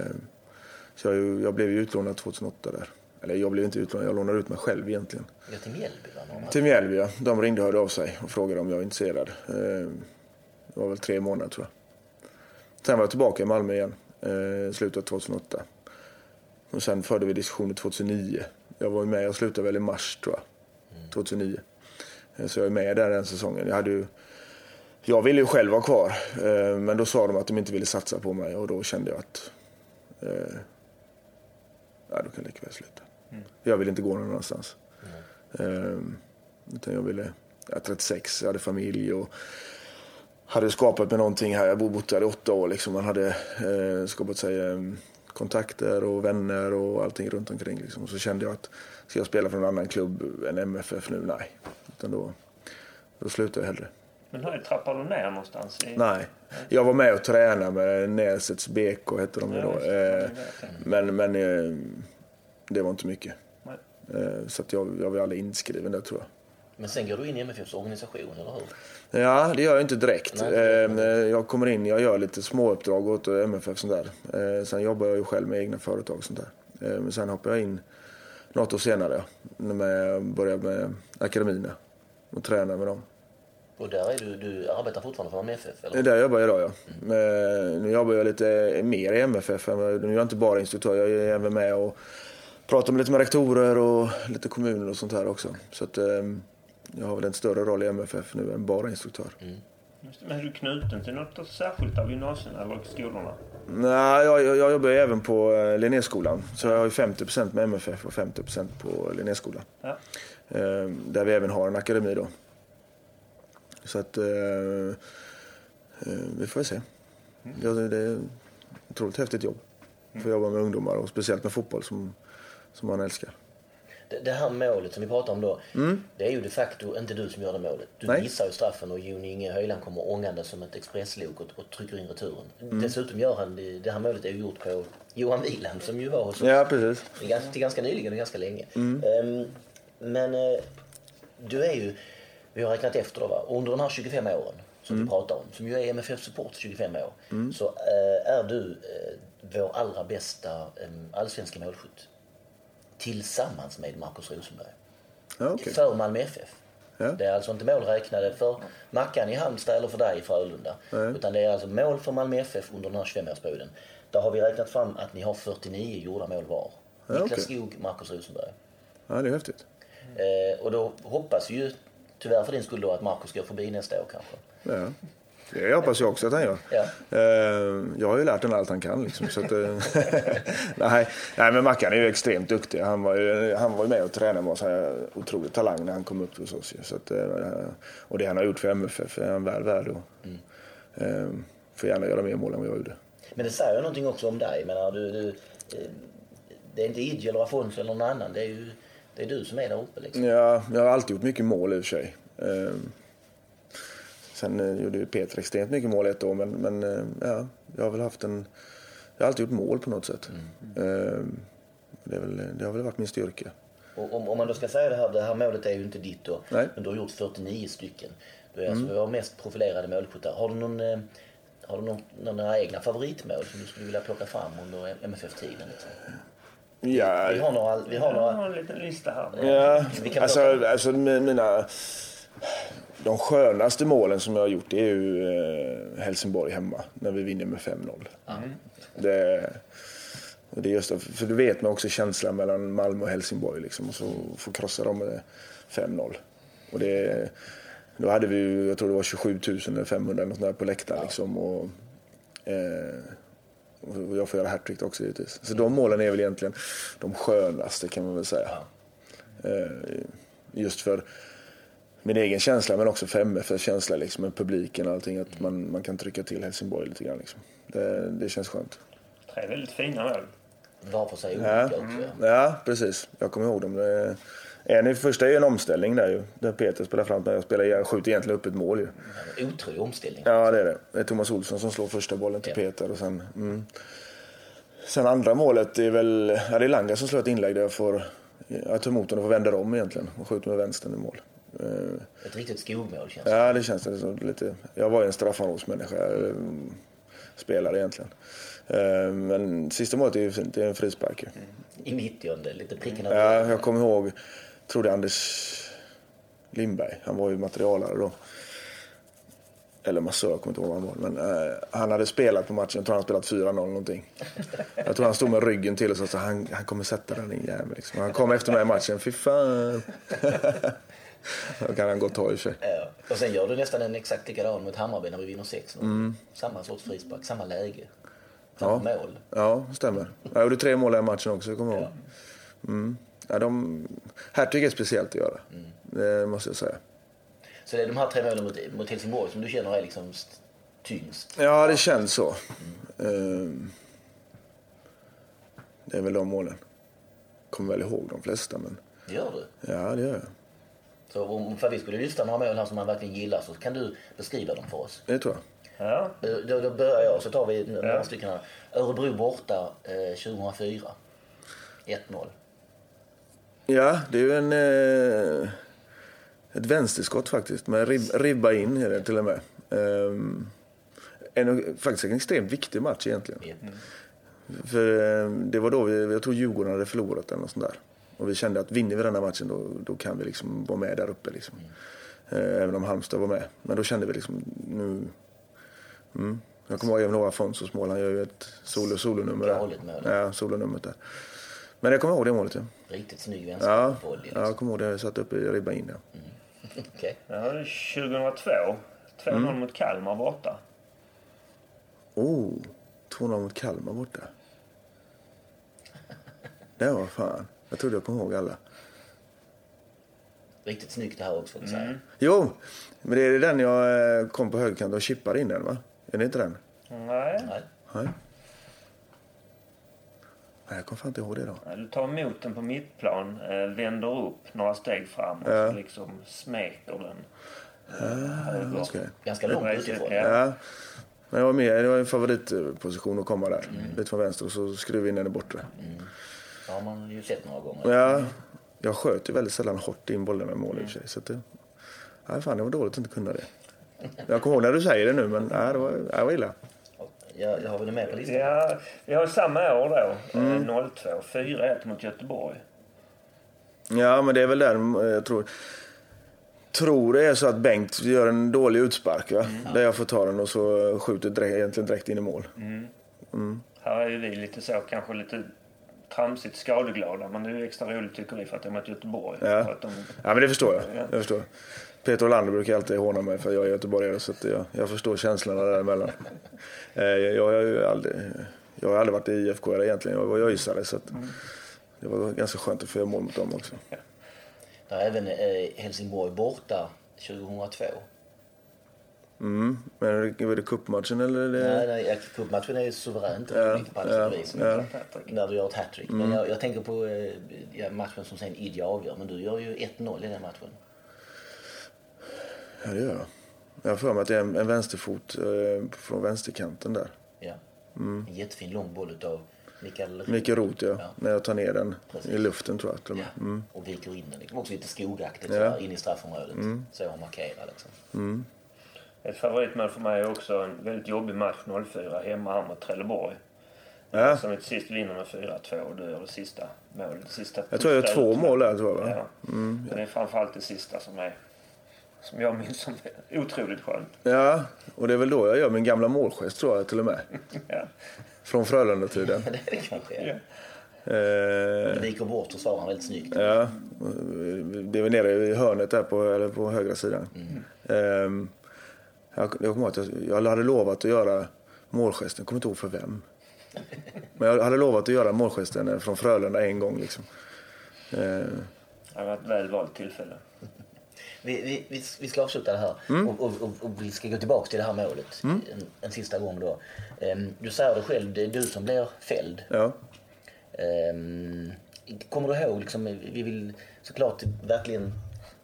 så jag, jag blev utlånad 2008 där. Eller jag blev inte utlånad, jag lånade ut mig själv egentligen. Ja, till Mjällby va? Till Mjällby, ja. De ringde och hörde av sig och frågade om jag var intresserad. Eh, Det var väl tre månader tror jag. Sen var jag tillbaka i Malmö igen, slutet av 2008. Och sen förde vi diskussioner 2009. Jag var med, jag slutade väl i mars tror jag. 2009. Eh, Så jag är med där den säsongen. Jag, hade ju, jag ville ju själv vara kvar, eh, men då sa de att de inte ville satsa på mig och då kände jag att eh, ja, då kan jag lika väl sluta. Jag ville inte gå någon annanstans. Eh, utan jag ville, jag är 36, jag hade familj och hade skapat mig någonting här. Jag bott här i åtta år. Liksom. Man hade eh, skapat sig kontakter och vänner och allting runt omkring. Liksom. Så kände jag att ska jag spela för en annan klubb än MFF nu? Nej. Utan då, då slutar jag hellre. Men hur trappar du ner någonstans? I... Nej. Jag var med och tränade med Näsets BK hette de Ja, då. det. Eh, men men eh, det var inte mycket. Nej. Eh, så att jag, jag var aldrig inskriven där tror jag. Men sen går du in i MFFs organisation, eller hur? Ja, det gör jag inte direkt. Nej. Eh, Jag kommer in, jag gör lite småuppdrag åt MFF sånt där. Eh, Sen jobbar jag ju själv med egna företag och sånt där. Eh, Men sen hoppar jag in något år senare när jag började med akademin och tränar med dem. Och där är du, du arbetar fortfarande för MFF, eller? där jobbar jag idag ja. Men Nu jobbar jag lite mer i MFF. Nu är jag inte bara instruktör, jag är även med och pratar med lite med rektorer och lite kommuner och sånt här också. Så att jag har väl en större roll i MFF nu än bara instruktör. Det. Men är du knuten till något särskilt av gymnasierna eller skolorna? Nej, jag, jag, jag jobbar ju även på eh, Linnéskolan. Så jag har ju 50% med MFF och 50% på Linnéskolan. Ja. Eh, där vi även har en akademi då. Så att eh, eh, vi får väl se. Ja, det det är ett otroligt häftigt jobb. Få jobba med ungdomar och speciellt med fotboll som, som man älskar. Det, här målet som vi pratar om då, det är ju de facto inte du som gör det målet. Du Nej. missar ju straffen och Jon Inge Höjland kommer ångande som ett expresslok och, och trycker in returen. Dessutom gör han det, det här målet är ju gjort på Johan Wieland som ju var hos oss Ja, precis. till ganska, nyligen och ganska länge. Ehm, men eh, du är ju, vi har räknat efter då va, under de här 25 åren som vi pratar om, som ju är MFF Support 25 år, så eh, är du eh, vår allra bästa eh, allsvenska målskytt. Tillsammans med Marcus Rosenberg. Ja, okej. För Malmö FF. Ja. Det är alltså inte mål räknade för Mackan i Halmstad eller för dig i Frölunda. Utan det är alltså mål för Malmö FF under den här 25-årsperioden. Där har vi räknat fram att ni har 49 gjorda mål var. Ja, Niklas okej. Skog, Marcus Rosenberg. Ja, det är häftigt. Eh, och då hoppas vi ju tyvärr för din skull då att Marcus går förbi nästa år kanske. Ja. Det hoppas jag också att han gör. Ja. Eh, Jag har ju lärt honom allt han kan. Liksom, så att, eh, nej, nej, men Mackan är ju extremt duktig. Han var ju, han var ju med och tränade med oss. Han är otrolig talang när han kom upp hos oss. Så att, eh, och det han har gjort för MFF är han väl värd. Och, eh, får gärna göra mer mål än vad jag gjorde. Men det säger ju någonting också om dig. Menar, du, du, det är inte Idje eller Afonso eller någon annan. Det är ju det är du som är där uppe liksom. Ja, jag har alltid gjort mycket mål i och för sig. Sen eh, gjorde ju Peter extremt mycket mål ett år, men, men eh, ja, jag har väl haft en... Jag har alltid gjort mål på något sätt. Eh, Det, är väl, det har väl varit min styrka. Och om, om man då ska säga det här, det här målet är ju inte ditt då. Nej. Men du har gjort 49 stycken. Du är alltså vår mest profilerade målskytt Har du någon, har du någon, några egna favoritmål som du skulle vilja plocka fram under MFF-tiden? Liksom? Ja, Vi har några... Vi har Jag några har en liten lista här. Ja, alltså, alltså mi- mina... De skönaste målen som jag har gjort det är ju eh, Helsingborg hemma när vi vinner med 5-0. Det, och det är just det, för du vet man också känslan mellan Malmö och Helsingborg liksom, och så få krossa dem med 5-0. Och det, då hade vi ju, jag tror det var 27 500 något där på läktaren liksom. Och, eh, och jag får göra hattrick också givetvis. Så de målen är väl egentligen de skönaste kan man väl säga. Eh, Just för min egen känsla men också för MFFs känsla liksom, med publiken och allting. Att man, man kan trycka till Helsingborg lite grann. Liksom. Det, det känns skönt. Tre väldigt fina mål. var för sig olika Ja. också. Ja, precis. Jag kommer ihåg dem. Det- En i första är ju en omställning där ju. Där Peter spelar fram när jag spelar. Jag skjuter egentligen upp ett mål ju. En Otrolig omställning. Ja, det är det. Det är Thomas Olsson som slår första bollen till Ja. Peter och sen... Mm. Sen andra målet är väl... Ja, det är Langa som slår ett inlägg där jag får... Jag tar emot den och får vända om egentligen och skjuter med vänstern i mål. Eh, Ett riktigt skogmål känns det. Ja, det känns det som lite... Jag var ju en straffområdesmänniska. eh, Spelare egentligen. Eh, Men sista målet är ju en frispark ju. I 90 lite pricken över. Ja, jag kommer ihåg, är Anders Lindberg, han var ju materialare då. Eller massör, jag kommer inte ihåg vad han var. Men eh, han hade spelat på matchen, jag tror han spelat 4-0 någonting. Jag tror han stod med ryggen till och sa att han, han kommer sätta den din jävel. Liksom. Han kom efter mig i matchen, fy fan. Då kan han gott ta i sig. Ja. Och sen gör du nästan en exakt likadan mot Hammarby när vi vinner 6 Mm. Samma sorts frispark, samma läge. Samma Ja. mål. Ja, stämmer. Jag gjorde tre mål i matchen också, jag kommer ihåg. Mm. Ja, de... Hattrick är speciellt att göra. Det måste jag säga. Så det är de här tre målen mot, mot Helsingborg som du känner är liksom st- tyngst. Ja, det känns så. Ehm, Det är väl de målen. Kommer väl ihåg de flesta, men gör du. ja, det gör jag. Så om för vi skulle lyfta några mål här som man verkligen gillar så kan du beskriva dem för oss. Det tror jag. Ja, Eh, Då, då börjar jag så tar vi några stycken här. Örebro borta eh, 2004. 1-0. Ja, det är ju en, eh, ett vänsterskott faktiskt, med rib, ribba in är det till och med. Ehm, en, faktiskt en extremt viktig match egentligen. Mm. För eh, det var då vi, jag tror Djurgården hade förlorat eller något sånt där. Och vi kände att vinner vi den här matchen då, då kan vi liksom vara med där uppe. Liksom. Eh, Även om Halmstad var med. Men då kände vi liksom nu... Mm. Jag kommer ihåg även mål. Han gör ju ett solo, solonummer där. Ja, solonumret där. Men jag kommer ihåg det målet. Ja, Riktigt snygg ja, vänstervolley. ja Liksom. jag kommer ihåg det. Jag satt uppe i ribban in. Ja. Okej. ja det är 2002. 2-0 mot Kalmar borta. Oh, 2-0 mot Kalmar borta. Det var fan. Jag trodde jag kom ihåg alla. Riktigt snyggt det här också. säga. Jo, men det är den jag eh, kom på högerkanten och chippade in den va? Är det inte den? Nej. Nej. Nej. Nej, jag kommer fan inte ihåg det då. Du tar emot den på mittplan, eh, vänder upp några steg fram och Ja. så liksom smeker den. eh, höger. Okej. Ganska långt utifrån. Ja. Ja. Men jag var med, det var en favoritposition att komma där. Lite från vänster och så skruva in den i bortre. Det har man ju sett några gånger. Ja, jag sköt ju väldigt sällan hårt in bollen med mål i och för sig. Så att det, ja, fan, det var dåligt att inte kunna det. Jag kommer ihåg när du säger det nu, men nej, det, var, det var illa. Jag, jag har väl det med på listan. Ja, vi har samma år då, Mm. eh, 02. 4-1 mot Göteborg. Ja, men det är väl där eh, jag tror... Tror det är så att Bengt gör en dålig utspark, va? Där jag får ta den och så skjuter direkt, egentligen direkt in i mål. Här är ju vi lite så, kanske lite tramsigt skadeglada. Men det är ju extra roligt tycker vi för att det är mot Göteborg. Ja. För att de, Ja, men det förstår jag. Ja. jag förstår. Peter Olander brukar alltid håna mig för jag är göteborgare så att jag, jag förstår känslorna däremellan. Eh, jag, jag, har ju aldrig, jag har aldrig varit i IFK egentligen, jag var ju öisare så att det var ganska skönt att få göra mål mot dem också. Det är även eh, Helsingborg borta 2002. Mm. Men var det cupmatchen eller? Är det... Nej, nej, cupmatchen är suveränt Ja, viktig på alla ja, vis. ja. När du gör ett hattrick. Men jag, jag tänker på eh, ja, matchen som sen Idje avgör. Men du gör ju 1-0 i den matchen. Ja, det gör jag. Jag har för mig att det är en, en vänsterfot eh, från vänsterkanten där. Ja. En jättefin lång boll utav Mikael Mikael Roth, ja. Ja. När jag tar ner den Precis. i luften tror jag. Ja, Mm. och viker in den. Det också lite skogaktigt Ja. in i straffområdet. Så han markerar liksom. Ett favoritmål för mig är också en väldigt jobbig match 04 hemma här mot Trelleborg. Ja. Som vi till sist vinner med 4-2 och du gör det sista målet. Det sista Jag tror jag första två mål där, tror jag, va? Ja. Men det är framförallt det sista som är som jag minns som är otroligt skönt. Ja, och det är väl då jag gör min gamla målgest tror jag till och med. Ja. Från Frölunda-tiden. det är det kanske är. Ja. Eh, Det viker bort försvararen väldigt snyggt. ja, det är väl nere i hörnet där på, eller på högra sidan. Eh, jag, jag kommer ihåg att jag, jag hade lovat att göra målgesten, jag kommer inte ihåg för vem. Men jag hade lovat att göra målgesten från Frölunda en gång. Liksom. Eh, Det har varit ett väl valt tillfälle. Vi, vi, vi, vi ska avsluta det här Mm. och, och, och, och vi ska gå tillbaka till det här målet en, en sista gång då. Ehm, du säger det själv, det är du som blir fälld. ja. Ehm, kommer du ihåg, liksom, vi vill såklart verkligen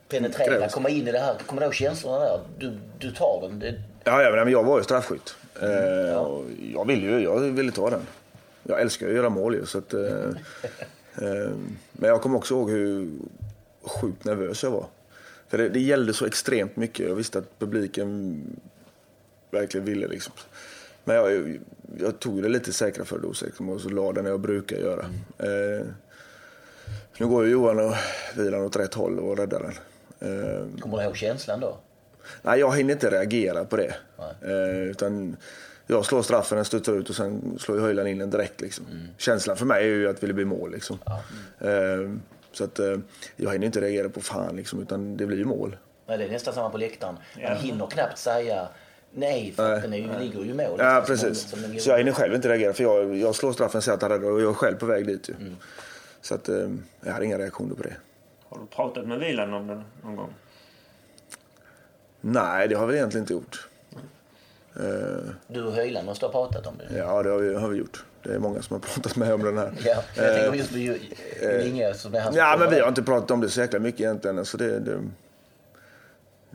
penetrera, Krävs. komma in i det här. Kommer du ihåg känslorna där? Du, du tar den. Det, Ja, ja, men jag var ju straffskytt. Eh, och jag ville ju jag ville ta den. Jag älskar ju att göra mål ju. Så att, eh, eh, men jag kommer också ihåg hur sjukt nervös jag var. För det, det gällde så extremt mycket. Jag visste att publiken verkligen ville. Liksom. Men jag, jag tog det lite säkra för dos liksom, och så la den jag brukar göra. Eh, nu går ju Johan och Wieland åt rätt håll och räddar den. Eh, kommer du ihåg känslan då? Nej, jag hinner inte reagera på det. Nej. Eh, utan jag slår straffen, den studsar ut och sen slår ju Höjland in den direkt. Liksom. Känslan för mig är ju att det blir mål. Liksom. Eh, så att eh, jag hinner inte reagera på fan, liksom, utan det blir ju mål. Nej, det är nästan samma på läktaren. Man Ja. hinner knappt säga nej för att Nej. den är ju, ligger ju i mål. Ja, liksom, som- precis. som den går. Så jag hinner själv inte reagera, för jag, jag slår straffen, säger att han räddar och jag är själv på väg dit. Ju. Så att, jag hade inga reaktioner på det. Har du pratat med Wieland om det någon gång? Nej, det har vi egentligen inte gjort. Eh, Du och Höjland måste ha pratat om det. ja, det har vi, har vi gjort. Det är många som har pratat med om den här. Ja, men jag tänker just på Ju- Julinge som är hans Ja, men vi har inte pratat om det så jäkla mycket egentligen. Alltså det, det,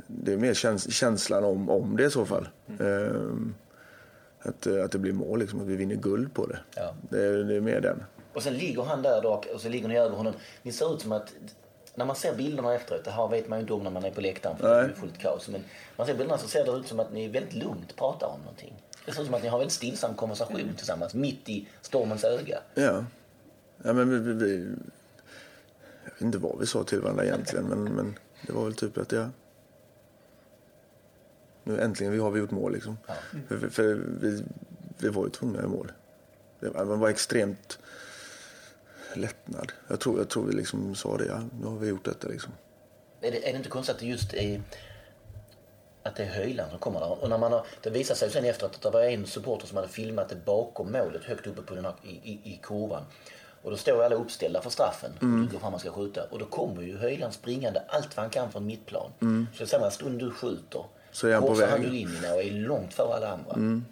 det är mer käns känslan om, om det i så fall. Ehm, att, eh, att det blir mål, liksom, att vi vinner guld på det. Ja. Det, är- det är mer den. Och sen ligger han där då, och så ligger ni över honom. Ni ser ut som att, när man ser bilderna efteråt, det här vet man ju inte om när man är på läktaren för det är Nej. fullt kaos. Men man ser bilderna så ser det ut som att ni väldigt lugnt pratar om någonting. Det ser ut som att ni har en väldigt stillsam konversation tillsammans, mitt i stormens öga. Ja. ja men vi, vi, vi, jag vet inte vad vi sa till varandra egentligen, men, men det var väl typ att ja. Nu äntligen vi har vi gjort mål liksom. För, för, för vi, vi var ju tvungna att göra mål. Man var extremt lättnad. Jag tror, jag tror vi liksom sa det, ja, nu har vi gjort detta liksom. Är det, är det inte konstigt att det just är att det är Höjland som kommer där? Och när man har, det visade sig sen efteråt att det var en supporter som hade filmat det bakom målet, högt uppe på den här, i, i, i kurvan. Och då står alla uppställda för straffen och du går fram och ska skjuta. Och då kommer ju Höjland springande allt vad han kan från mittplan. Så samma stund du skjuter Så är han på han väg. ju linjerna och är långt före alla andra.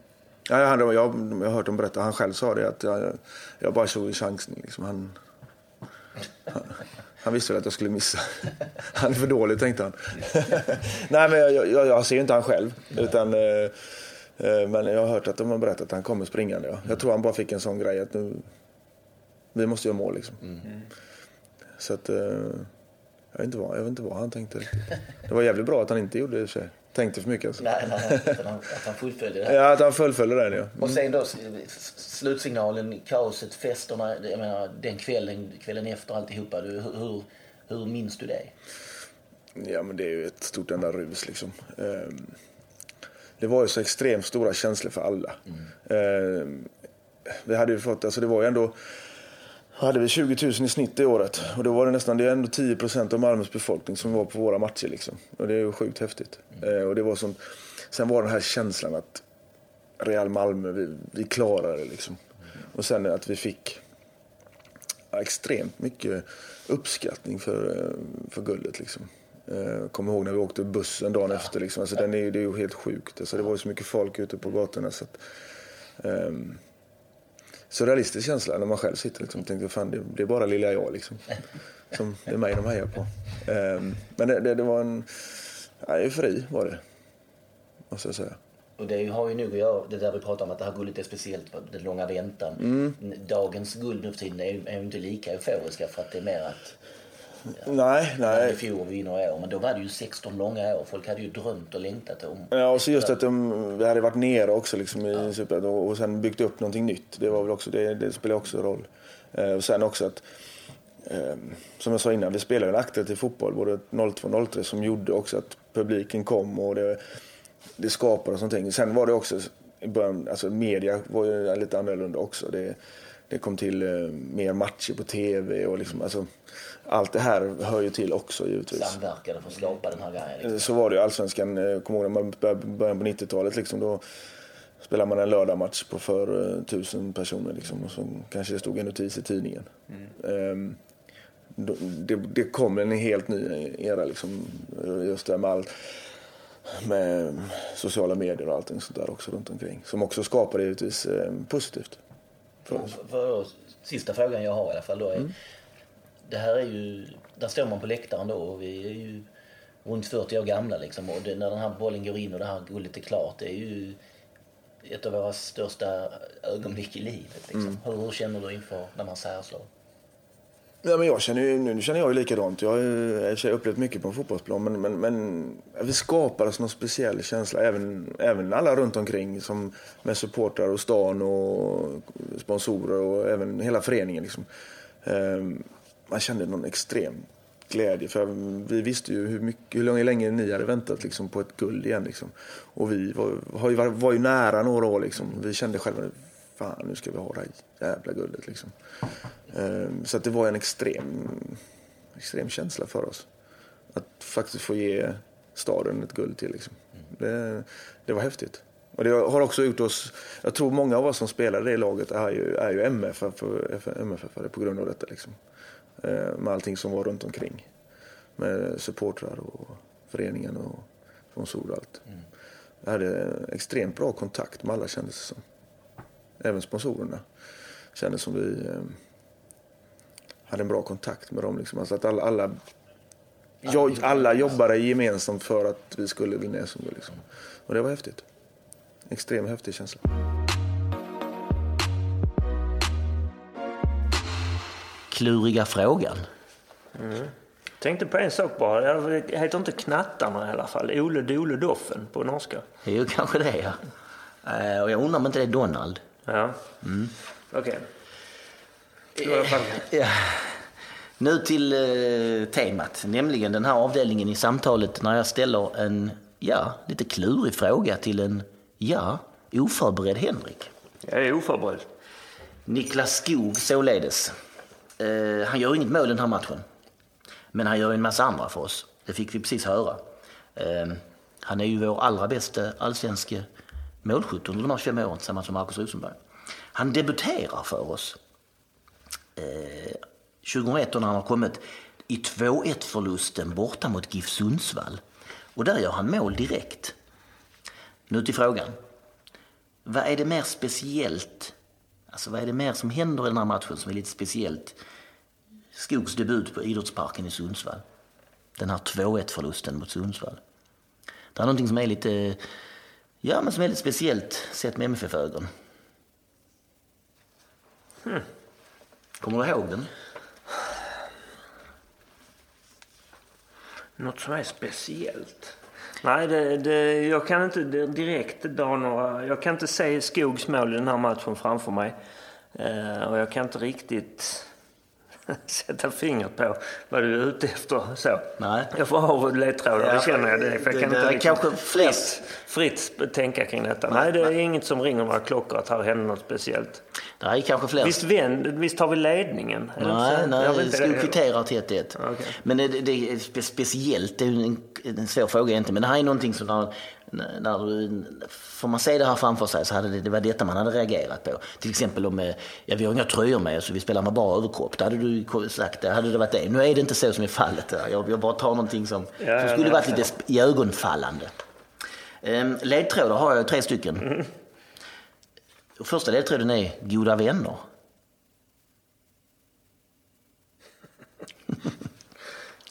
Ja, han, jag, jag har hört dem berätta, han själv sa det att jag, jag bara såg en chansning. Liksom. Han, han, han visste väl att jag skulle missa. Han är för dålig tänkte han. Nej men jag, jag, jag ser ju inte han själv. Utan, eh, eh, men jag har hört att de har berättat att han kommer springande. Ja. Jag tror han bara fick en sån grej att nu, vi måste göra mål liksom. Så att, eh, jag, vet inte vad, jag vet inte vad han tänkte riktigt. Det var jävligt bra att han inte gjorde det i och för sig. Tänkte för mycket alltså. Nej, nej, nej, han, att han fullföljde det. Ja, att han fullföljde den ja. Och sen då s- s- slutsignalen, kaoset, festerna, jag menar, den kvällen, kvällen efter alltihopa. Du, hur, hur minns du det? Ja, men det är ju ett stort enda rus liksom. Ehm, Det var ju så extremt stora känslor för alla. Ehm, Vi hade ju fått, alltså det var ju ändå, hade vi 20 000 i snitt i året. Och då var det nästan, det är ändå 10 procent av Malmös befolkning som var på våra matcher liksom. Och det är ju sjukt häftigt. Ehm, Och det var sånt, sen var den här känslan att Real Malmö, vi, vi klarar det liksom. Och sen att vi fick extremt mycket uppskattning för, eh, för guldet. Liksom. Eh, kommer ihåg när vi åkte bussen dagen efter. Liksom. Alltså, den är, det är ju helt sjukt. Alltså, det var ju så mycket folk ute på gatorna. Så att, ehm, surrealistisk känsla när man själv sitter liksom, och tänkte fan det, det är bara lilla jag liksom. Som, det är mig de hejar på. Ehm, men det, det, det var en ja, eufori var det. Måste jag säga. Och det har ju nog att göra, det där vi pratar om att det här guldet är speciellt, den långa väntan. Mm. Dagens guld nu för tiden är ju inte lika euforiska för att det är mer att Nej, i nej. fjol och vi vinner i år. Men då var det ju 16 långa år. Folk hade ju drömt och längtat om... Ja, och så just att de, vi hade varit nere också liksom i Super och, och sen byggt upp någonting nytt. Det, var väl också, det, det spelar också roll. Eh, och sen också att, eh, som jag sa innan, vi spelade en attraktiv fotboll både 02 och 03 som gjorde också att publiken kom och det, det skapade någonting. Sen var det också i början, alltså media var ju lite annorlunda också. Det, det kom till eh, mer matcher på tv och liksom, alltså, allt det här hör ju till också givetvis. Samverkade för att skapa den här grejen. Liksom. Så var det ju allsvenskan. eh, Kommer ihåg när man började- på 90-talet. Liksom, då spelade man en lördagmatch på för eh, tusen personer. Liksom, och så kanske det stod en notis i tidningen. Ehm, då- det, det kom en helt ny era. Liksom, just det med allt med sociala medier och allting sånt där också runt omkring. Som också skapade givetvis eh, positivt. För oss. För, för, sista frågan jag har i alla fall då är... Mm. Det här är ju... Där står man på läktaren då och vi är ju runt 40 år gamla liksom. Och det, när den här bollen går in och det här guldet är klart, det är ju ett av våra största ögonblick i livet. Liksom. Mm. Hur, hur känner du inför när man särslår? Ja, men jag känner ju, nu känner jag ju likadant. Jag har ju upplevt mycket på en fotbollsplan. Men, men, men vi skapar oss någon speciell känsla. Även, även alla runt omkring. Som med supportrar och stan och sponsorer och även hela föreningen. Liksom. Ehm, man kände någon extrem glädje. För vi visste ju hur, mycket, hur länge, länge ni hade väntat liksom, på ett guld igen. Liksom. Och vi var, har ju, var ju nära några år. Liksom. Vi kände själva fan nu ska vi ha det här jävla guldet. Liksom. Ehm, Så att det var en extrem, extrem känsla för oss. Att faktiskt få ge staden ett guld till. Liksom. Det, det var häftigt. Och det har också gjort oss, jag tror många av oss som spelade i det laget är ju, är ju MFF, MFF på grund av detta. Liksom. Ehm, Med allting som var runt omkring. Med supportrar och föreningen och sponsorer och allt. Jag hade extremt bra kontakt med alla kändes det som. Även sponsorerna. Kändes som vi eh, hade en bra kontakt med dem. Liksom. Alltså att alla, alla, jag, alla jobbade gemensamt för att vi skulle vinna SM. Liksom. Och det var häftigt. Extremt häftig känsla. Kluriga frågan. Tänkte på en sak bara. Det heter inte Knattarna i alla fall. Ole Dole Doffen på norska. Ju kanske det ja. Eh, Och jag undrar om inte det är Donald. Ja. Okej. Var i alla fall- Ja. Nu till eh, temat, nämligen den här avdelningen i samtalet när jag ställer en, ja, lite klurig fråga till en, ja, oförberedd Henrik. Jag är oförberedd. Niklas Skog således. Eh, han gör inget mål den här matchen. Men han gör en massa andra för oss. Det fick vi precis höra. Eh, han är ju vår allra bästa allsvenske målskytt under de här fem åren tillsammans med Marcus Rosenberg. Han debuterar för oss eh, 2001 när han har kommit i 2-1 förlusten borta mot GIF Sundsvall. Och där gör han mål direkt. Nu till frågan. Vad är det mer speciellt? Alltså vad är det mer som händer i den här matchen som är lite speciellt? Skogs debut på Idrottsparken i Sundsvall. Den här 2-1 förlusten mot Sundsvall. Det är någonting som är lite, ja men som är lite speciellt sett med MFF-ögon. Kommer du ihåg den? Något som är speciellt? Nej, det, det, jag kan inte direkt dra några... Jag kan inte se Skogs mål i den här matchen framför mig. Eh, och jag kan inte riktigt sätta fingret på vad du är ute efter. Så. Nej. Jag får ha ledtrådar, Ja, det känner jag. Det, för jag kan det inte är riktigt kanske fritt, fritt tänka kring detta. Nej, det är inget som ringer några klockor att här händer något speciellt. Det är kanske fler. Visst, vänd, visst har vi ledningen? Nej, inte så? Jag nej inte Skog det. kvitterar till 1-1. Okej. Men det, det är spe, speciellt, det är en, en svår fråga egentligen. Men det här är någonting som när, när du, får man se det här framför sig så hade det, det var detta man hade reagerat på. Till exempel om, eh, ja vi har inga tröjor med så vi spelar med bara överkropp. Då hade du sagt det, hade det varit det. Nu är det inte så som är fallet. där. Jag, jag bara tar någonting som, Ja, som skulle nej, varit lite iögonfallande. Um, ledtrådar har jag tre stycken. Mm. Första ledtråden är goda vänner.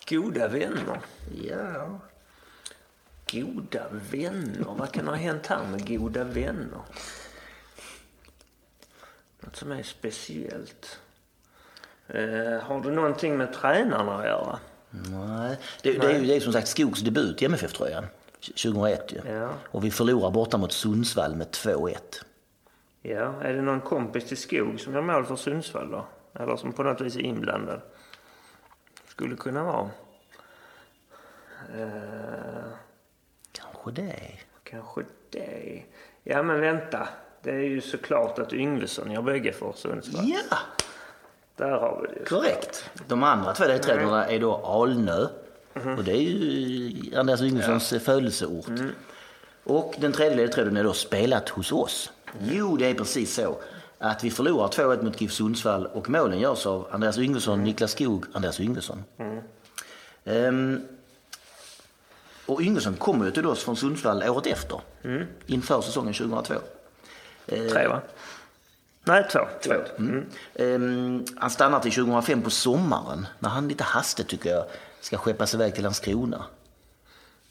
Goda vänner. Ja. Goda vänner? Vad kan ha hänt här med goda vänner? Något som är speciellt. Eh, har det någonting med tränarna att göra? Nej. Det, det är ju det är som sagt Skogs debut i MFF-tröjan 2001 ju. Ja. Och vi förlorar borta mot Sundsvall med 2-1. Ja, är det någon kompis till Skog som gör mål för Sundsvall då? Eller som på något vis är inblandad? Skulle kunna vara. Eh, Kanske det. kanske det. Ja, men vänta. Det är ju såklart att Yngvesson gör bägge för Sundsvall. Ja, Där har vi det. korrekt. De andra två ledtrådarna är då Alnö. Och det är ju Andreas Yngvessons födelseort. Och den tredje ledtråden är då spelat hos oss. Jo, det är precis så. Att vi förlorar 2-1 mot GIF Sundsvall och målen görs av Andreas Yngvesson, Niklas Skog, Andreas Yngvesson. Ehm, och Yngvesson kommer ju till oss från Sundsvall året efter. Inför säsongen 2002. Tre, va? Nej, två. två. Mm. Ehm, han stannar till 2005 på sommaren när han lite hastigt tycker jag ska skeppas iväg till Landskrona.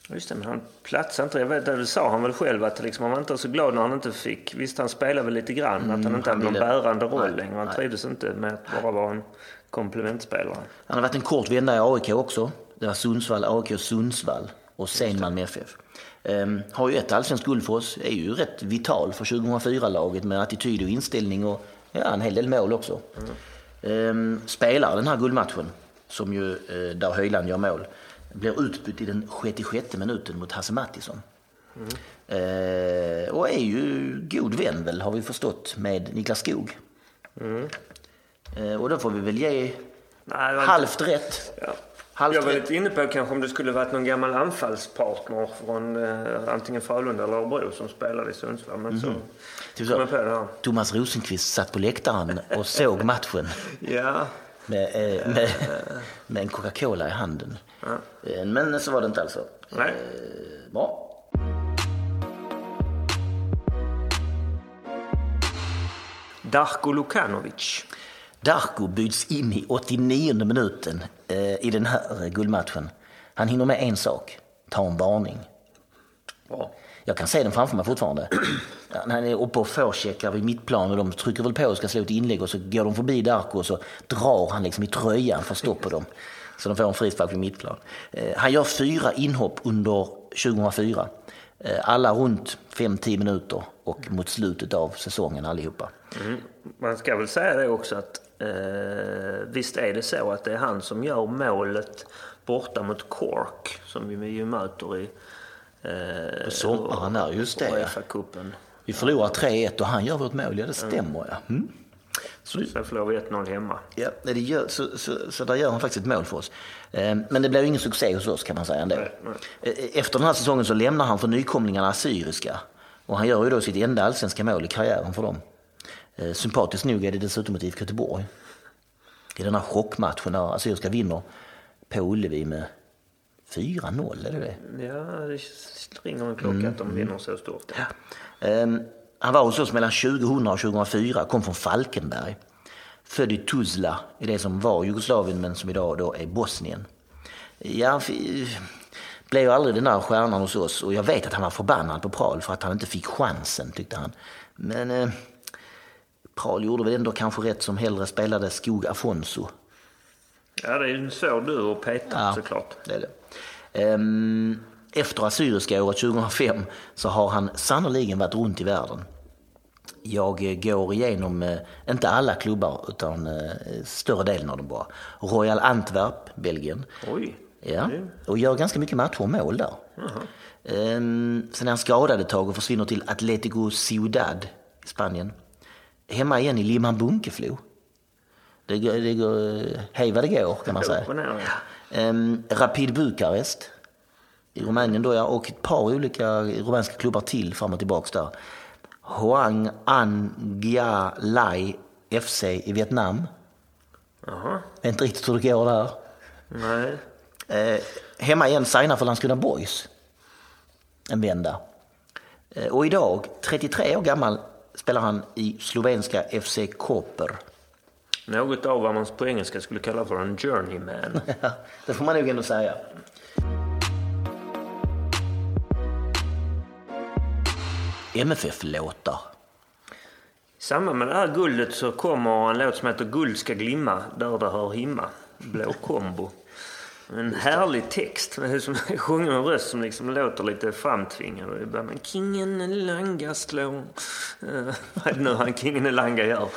Just det, men han platsade inte. Jag vet, det sa han väl själv att liksom, han var inte så glad när han inte fick. Visst, han spelade väl lite grann, att han inte hade någon ville- bärande roll längre. Han nej. trivdes inte med att bara vara en komplementspelare. Han har varit en kort vända i AIK också. Det var Sundsvall, AIK, Sundsvall och sen Malmö FF. Ehm, har ju ett allsvenskt guld för oss, är ju rätt vital för 2004-laget med attityd och inställning och ja, en hel del mål också. Ehm, spelar den här guldmatchen, som ju eh, där Höjland gör mål, blir utbytt i den 66 minuten mot Hasse Mattisson. Eh, och är ju god vän väl, har vi förstått, med Niklas Skog. Eh, och då får vi väl ge Nej, halvt rätt. Ja. Halvt Jag var lite inne på kanske om det skulle varit någon gammal anfallspartner från eh, antingen Frölunda eller Örebro som spelade i Sundsvall. Men så Typ kom så. på det här. Thomas Rosenqvist satt på läktaren och såg matchen Ja, med, eh, med, med en Coca-Cola i handen. Eh, Men så var det inte alltså. nej. Eh, Bra. Darko Lukanovic. Darko byts in i 89 minuten eh, i den här eh, guldmatchen. Han hinner med en sak, ta en varning. Bra. Jag kan se den framför mig fortfarande. Ja, han är uppe och förcheckar vid mittplan och de trycker väl på och ska slå ett inlägg och så går de förbi Darko och så drar han liksom i tröjan för att stoppa dem. Så de får en frispark vid mittplan. Eh, han gör fyra inhopp under 2004. Eh, alla runt 5-10 minuter och mot slutet av säsongen allihopa. Man ska väl säga det också att eh, visst är det så att det är han som gör målet borta mot Cork som vi ju möter i eh, På sommaren där, just det. Uefa-cupen. Vi förlorar 3-1 och han gör vårt mål, ja det stämmer ja. Mm. Så, Sen förlorar vi 1-0 hemma. Ja, det gör, så, så, så där gör han faktiskt ett mål för oss. Eh, Men det blev ingen succé hos oss kan man säga ändå. Nej, nej. Eh, Efter den här säsongen så lämnar han för nykomlingarna Assyriska. Och han gör ju då sitt enda allsvenska mål i karriären för dem. Eh, Sympatiskt nog är det dessutom mot IFK Göteborg. I den här chockmatchen där Assyriska vinner på Ullevi med 4-0, är det det? Ja, det ringer en klocka att de vinner så stort. Ja. Ehm, han var hos oss mellan 2000 och 2004, kom från Falkenberg. Född i Tuzla, i det som var Jugoslavien men som idag då är Bosnien. Ja, han fi- blev ju aldrig den där stjärnan hos oss och jag vet att han var förbannad på Pral för att han inte fick chansen tyckte han. Men eh, Pral gjorde väl ändå kanske rätt som hellre spelade Skog Afonso. Ja, det är ju svår duo att peta Ja. såklart. Det är det. Ehm, Efter Assyriska året 2005 så har han sannoliken varit runt i världen. Jag eh, går igenom, eh, inte alla klubbar, utan eh, större delen av dem bara. Royal Antwerp, Belgien. Oj. Ja, och gör ganska mycket matcher och mål där. Ehm, sen är han skadad ett tag och försvinner till Atletico Ciudad i Spanien. Hemma igen i Limhamn Bunkeflo. Det går, det går eh, hej vad det går kan man säga. Ehm, Rapid Bukarest i Rumänien då ja, och ett par olika rumänska klubbar till fram och tillbaks där. Hoang An Gia Lai FC i Vietnam. Jaha. Vet inte riktigt hur det går där. Nej. Eh, hemma igen signar för Landskrona Boys. En vända. Eh, och idag, 33 år gammal, spelar han i slovenska FC Koper. Något av vad man på engelska skulle kalla för en journeyman. det får man nog ändå säga. MFF-låtar. I samband med det här guldet så kommer en låt som heter Guld ska glimma där det hör himma. Blå kombo. En härlig text med som sjunger en röst som liksom låter lite framtvingad. Börjar med Kingen Elanga slå. Uh, vad är det nu han Kingen Elanga gör?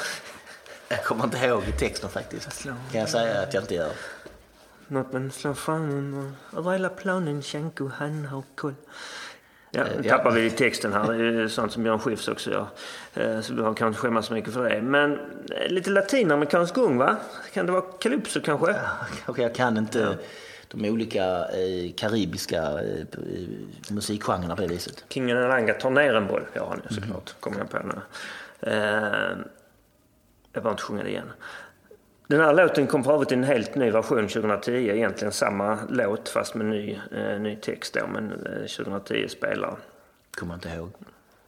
Jag kommer inte ihåg texten faktiskt. Kan jag säga att jag inte gör. Något men slå fram över hela planen Shanko han har koll. Ja, nu ja. tappar vi texten här. Det är sånt som Björn Skifs också gör. Eh, Så du har kanske skämmas så mycket för det. Men eh, lite latinamerikansk gung va? Kan det vara calypso kanske? Kanske jag kan inte de olika eh, karibiska eh, musikgenrerna på det viset. Kingen Elanga tar ner en boll. Ja, han är såklart. Kommer jag på nu. Eh, jag behöver inte sjunga det igen. Den här låten kom för övrigt i en helt ny version 2010. Egentligen samma låt fast med ny, eh, ny text då. Men eh, 2010 spelar. Kommer inte ihåg.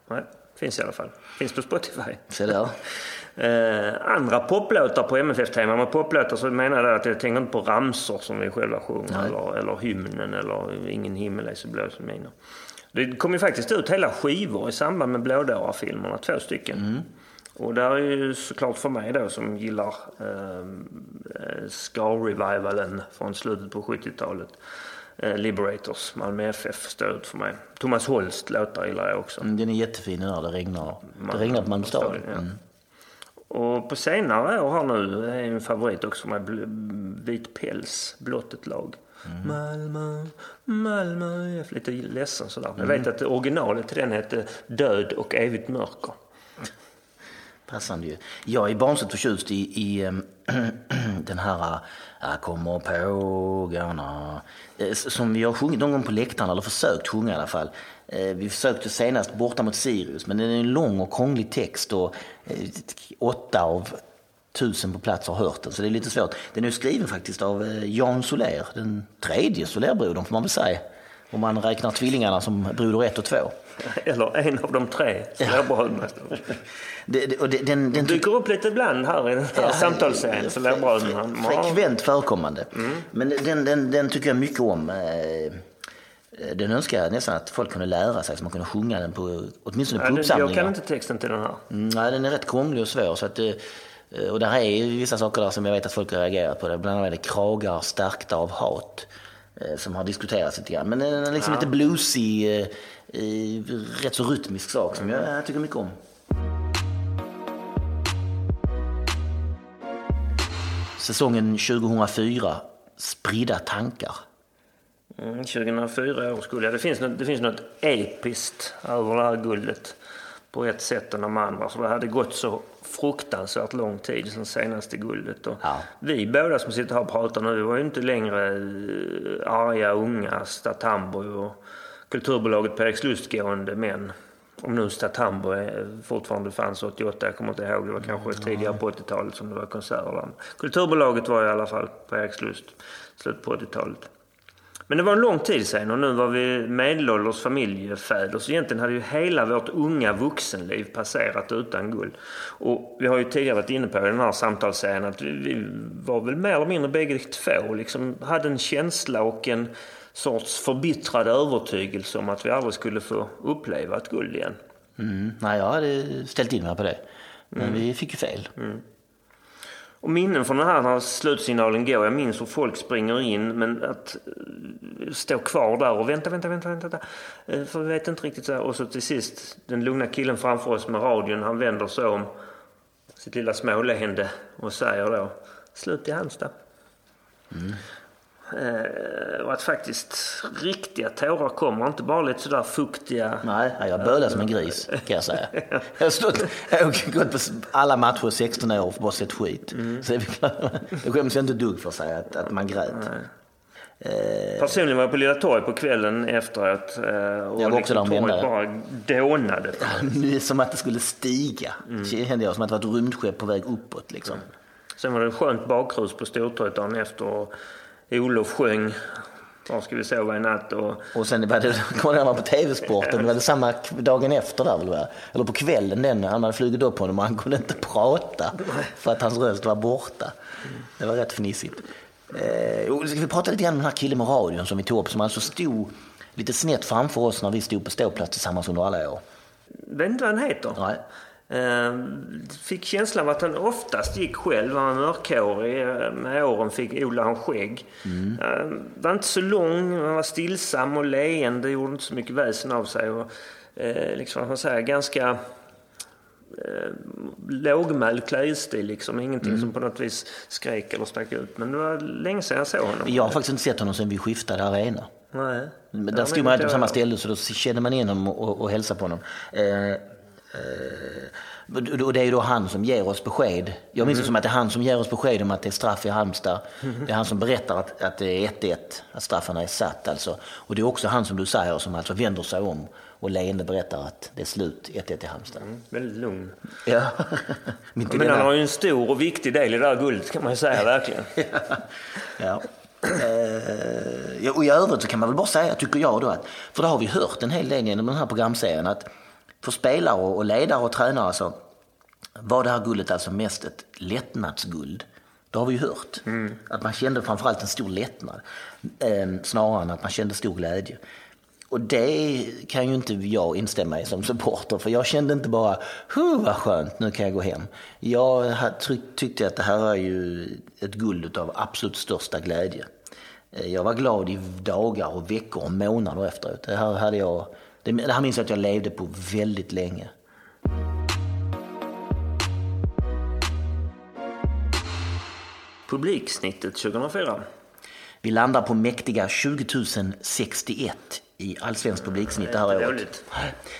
Nej, finns i alla fall. Finns på Spotify. Se där. Eh, andra poplåtar på MFF-tema. Med poplåtar så menar jag att jag tänker inte på ramsor som vi själva sjunger. Eller, eller hymnen eller Ingen himmel är så blå som mina. Det kom ju faktiskt ut hela skivor i samband med Blådåra-filmerna. Två stycken. Och där är ju såklart för mig då som gillar eh, ska-revivalen från slutet på 70-talet. Eh, Liberators, Malmö FF, står ut för mig. Thomas Holst låtar gillar jag också. Mm, Den är jättefin den där, det regnar. Det regnar på Malmö stad. Ja. Mm. Och på senare år har nu, är en favorit också med bl- vit päls, blått ett lag. Malmö, Malmö. Jag är lite ledsen sådär. Jag vet att originalet till den hette Död och evigt mörker. Passande ju. Jag är barnsligt förtjust i, i ehm, den här äh, kommer pågarna eh, som vi har sjungit någon gång på läktaren, eller försökt sjunga i alla fall. Eh, Vi försökte senast Borta mot Sirius, men den är en lång och krånglig text och eh, åtta av tusen på plats har hört den, så det är lite svårt. Den är skriven faktiskt av eh, Jan Soler, den tredje Solerbrodern får man väl säga. Om man räknar tvillingarna som broder ett och två. Eller en av de tre. Det, det, och det, den, den Dyker upp lite ibland här i den här samtalsserien, Solerbröderna. Frekvent förekommande. Men den, den, den tycker jag mycket om. Eh, Den önskar jag nästan att folk kunde lära sig, så man kunde sjunga den på åtminstone på Ja, det- uppsamlingar. Jag kan inte texten till den här. Mm, Nej, den är rätt krånglig och svår. Så att, eh, och där är ju vissa saker där som jag vet att folk har reagerat på. Det. Bland annat är det kragar stärkta av hat. Eh, Som har diskuterats lite grann. Men är liksom lite bluesig, eh, rätt så rytmisk sak som jag, jag tycker mycket om. Säsongen 2004, Spridda tankar. Mm, 2004 års guld. Ja, det, finns något, det finns något episkt över det här guldet på ett sätt än de andra. För det hade gått så fruktansvärt lång tid sedan senaste guldet. Och Ja. Vi båda som sitter här och pratar nu, var ju inte längre eh, arga, unga Statambo och kulturbolaget på Erikslustgående män. Om nu Statambo fortfarande fanns 88, jag kommer inte ihåg, det var kanske tidigare på 80-talet som det var konserter. Kulturbolaget var i alla fall på Erikslust, slut på 80-talet. Men det var en lång tid sedan och nu var vi medelålders familjefäder. Så egentligen hade ju hela vårt unga vuxenliv passerat utan guld. Och vi har ju tidigare varit inne på i den här samtalsserien att vi, var väl mer eller mindre bägge två. Liksom hade en känsla och en sorts förbittrad övertygelse om att vi aldrig skulle få uppleva ett guld igen. Mm. Nej, jag hade ställt in mig på det. Men vi fick ju fel. Och minnen från den här när slutsignalen går. Jag minns hur folk springer in men att eh, stå kvar där och vänta, vänta, vänta, vänta. Eh, för vi vet inte riktigt så. Och så till sist den lugna killen framför oss med radion. Han vänder sig om sitt lilla småleende och säger då slut i Halmstad. Mm och att faktiskt riktiga tårar kommer, inte bara lite sådär fuktiga. Nej, jag bölade som en gris kan jag säga. Jag har, stått, jag har gått på alla matcher i 16 år och bara sett skit. Så det det skäms jag inte dugg för att säga att, att man grät. Personligen var jag på Lilla Torg på kvällen efteråt. eh, Och Jag var också där och torget bara dånade. Det som att det skulle stiga. Kände jag, som att det var ett rymdskepp på väg uppåt. Liksom. Sen var det skönt bakrus på Stortorget dagen efter. Och Olof sjöng Var ska vi sova i natt? Och, Och sen var det, jag ihåg på TV-sporten, det var det samma dagen efter där väl? Eller på kvällen den, han hade flugit upp honom och han kunde inte prata för att hans röst var borta. Det var rätt fnissigt. Eh, och vi pratade lite grann om den här killen med radion som vi tog upp som alltså stod lite snett framför oss när vi stod på ståplats tillsammans under alla år. vet inte vad han heter. Nej. Eh, fick känslan av att han oftast gick själv. Han var mörkhårig. Eh, Med åren fick odla han skägg. Eh, var inte så lång, han var stillsam och leende. Gjorde inte så mycket väsen av sig. Och, eh, liksom, man säger, ganska eh, lågmäld klädstil. Liksom. Ingenting som på något vis skrek eller stack ut. Men det var länge sedan jag såg honom. Jag har faktiskt inte sett honom sedan vi skiftade arena. Nej. Där stod man det på samma ställe så då känner man igen honom och, och hälsar på honom. Eh, och det är då han som ger oss besked. Jag minns det som att det är han som ger oss besked om att det är straff i Halmstad. Det är han som berättar att, att det är 1-1, att straffarna är satt alltså. Och det är också han som du säger som alltså vänder sig om och leende berättar att det är slut 1-1 i Halmstad. Väldigt lugn. Ja. Men han denna- har ju en stor och viktig del i det här guldet kan man ju säga verkligen. Ja. Eh, ja, och i övrigt så kan man väl bara säga, tycker jag då, att, för det har vi hört en hel del genom den här programserien, att för spelare och ledare och tränare så var det här guldet alltså mest ett lättnadsguld. Det har vi ju hört. Att man kände framförallt en stor lättnad eh, snarare än att man kände stor glädje. Och det kan ju inte jag instämma i som supporter, för jag kände inte bara huh vad skönt, nu kan jag gå hem. Jag tyckte att det här är ju ett guld av absolut största glädje. Eh, Jag var glad i dagar och veckor och månader efteråt. Det här, hade jag, det, det här minns jag att jag levde på väldigt länge. Publiksnittet 2004. Vi landar på mäktiga 20 061 i allsvenskt publiksnitt det här året.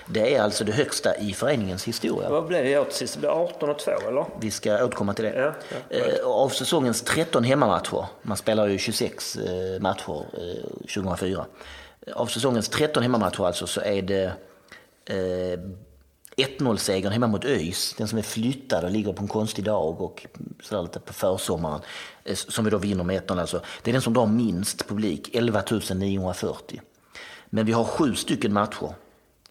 Det är alltså det högsta i föreningens historia. Vad blev det åt sist? Det blev 18 och 2 eller? Vi ska återkomma till det. Ja, ja. Eh, Av säsongens 13 hemmamatcher, man spelar ju 26 eh, matcher eh, 2004. Av säsongens 13 hemmamatcher alltså så är det eh, 1-0-segern hemma mot ÖIS, den som är flyttad och ligger på en konstig dag och sådär lite på försommaren, eh, som vi då vinner med 1-0 alltså. Det är den som drar minst publik, 11 940. Men vi har sju stycken matcher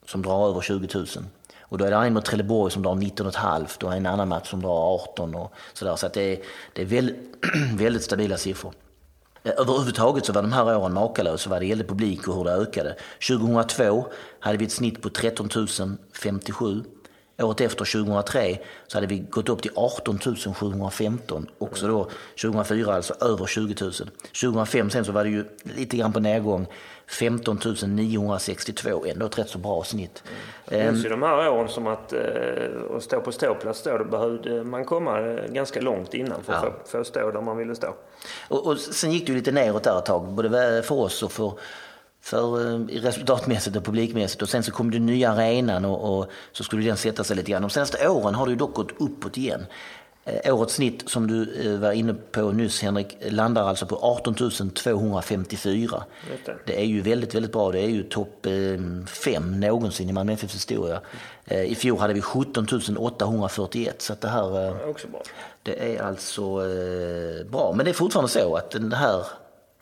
som drar över 20 000. Och då är det en mot Trelleborg som drar 19,5 och en annan match som drar 18 och sådär. Så att det är, det är väldigt, väldigt stabila siffror. Eh, överhuvudtaget så var de här åren makalösa vad det gällde publik och hur det ökade. 2002 hade vi ett snitt på 13 057. Året efter, 2003, så hade vi gått upp till 18 715. Också då 2004 alltså över 20 000. 2005 sen så var det ju lite grann på nedgång. 15 962, ändå ett rätt så bra snitt. Jag minns ju de här åren som att, eh, att stå på ståplats då, då behövde man komma eh, ganska långt innan för Ja. få stå där man ville stå. Och, och sen gick det ju lite neråt där ett tag, både för oss och för, för eh, resultatmässigt och publikmässigt. Och sen så kom det nya arenan och, och så skulle den sätta sig lite grann. De senaste åren har det ju dock gått uppåt igen. Eh, årets snitt som du eh, var inne på nyss Henrik landar alltså på 18 254. Just det. Det är ju väldigt, väldigt bra. Det är ju topp eh, fem någonsin i Malmö FFs historia. Eh, I fjol hade vi 17 841 så att det här Det är också bra. det är alltså bra, men det är fortfarande så att den här,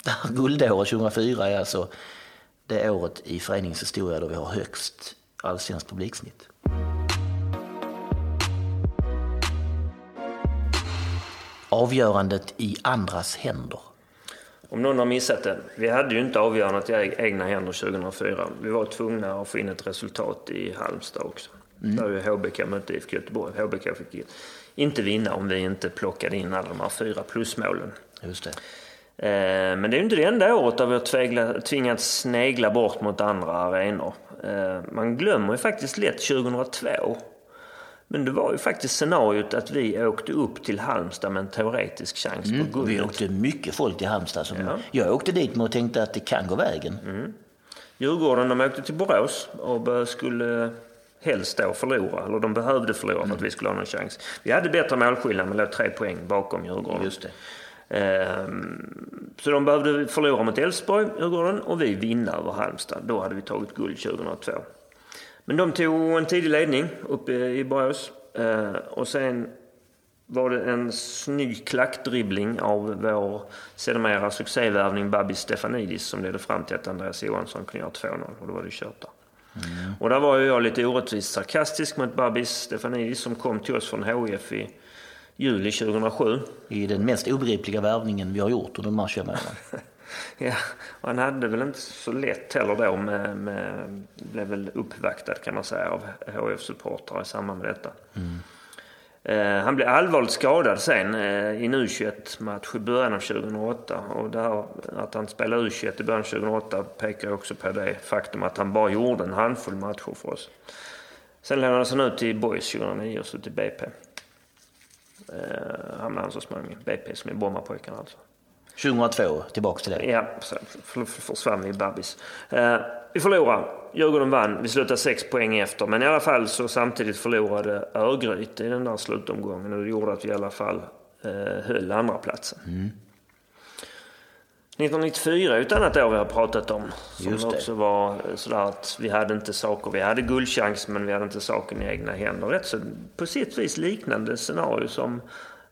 det här guldåret 2004 är alltså det året i föreningens historia då vi har högst allsvenskt publiksnitt. Avgörandet i andras händer. Om någon har missat det. Vi hade ju inte avgörandet i eg- egna händer 2004. Vi var tvungna att få in ett resultat i Halmstad också. Där ju HBK mötte IFK Göteborg. HBK fick inte vinna om vi inte plockade in alla de här fyra plusmålen. Just det. Eh, Men det är inte det enda året där vi har tvingats snegla bort mot andra arenor. Eh, Man glömmer ju faktiskt lätt 2002. Men det var ju faktiskt scenariot att vi åkte upp till Halmstad med en teoretisk chans på Vi guldet. åkte mycket folk till Halmstad. Som Ja. Jag åkte dit och tänkte att det kan gå vägen. Djurgården de åkte till Borås och skulle helst då förlora. Eller de behövde förlora för att vi skulle ha någon chans. Vi hade bättre målskillnad men låg tre poäng bakom Djurgården. Just det. Ehm, Så de behövde förlora mot Elfsborg, Djurgården, och vi vinna över Halmstad. Då hade vi tagit guld 2002. Men de tog en tidig ledning uppe i Borås. Eh, Och sen var det en snygg klackdribbling av vår sedermera succévärvning Babis Stefanidis som ledde fram till att Andreas Johansson kunde göra 2-0 och då var det kört där. Och där var ju jag lite orättvist sarkastisk mot Babis Stefanidis som kom till oss från HIF i juli 2007. I den mest obegripliga värvningen vi har gjort under 21 åren. Ja, och han hade väl inte så lätt heller då med, med blev väl uppvaktad kan man säga av HF-supportrar i samband med detta. Eh, han blev allvarligt skadad sen eh, i en U21-match i början av 2008. Och det här, att han spelade U21 i början av 2008 pekar också på det faktum att han bara gjorde en handfull matcher för oss. Sen lånades han ut till Boys 2009 och så till BP. Eh, hamnade han så småningom i BP som är Brommapojkarna alltså. 2002, tillbaks till det. Ja, så för- för- försvann vi i Babis. Eh, vi förlorade. Djurgården vann. Vi slutade sex poäng efter. Men i alla fall så samtidigt förlorade Örgryte i den där slutomgången. Och det gjorde att vi i alla fall eh, höll andra platsen. 1994 är ett annat år vi har pratat om. Som Just det. också var sådär att vi hade inte saker. Vi hade guldchans men vi hade inte saken i egna händer. Rätt så på sitt vis liknande scenario som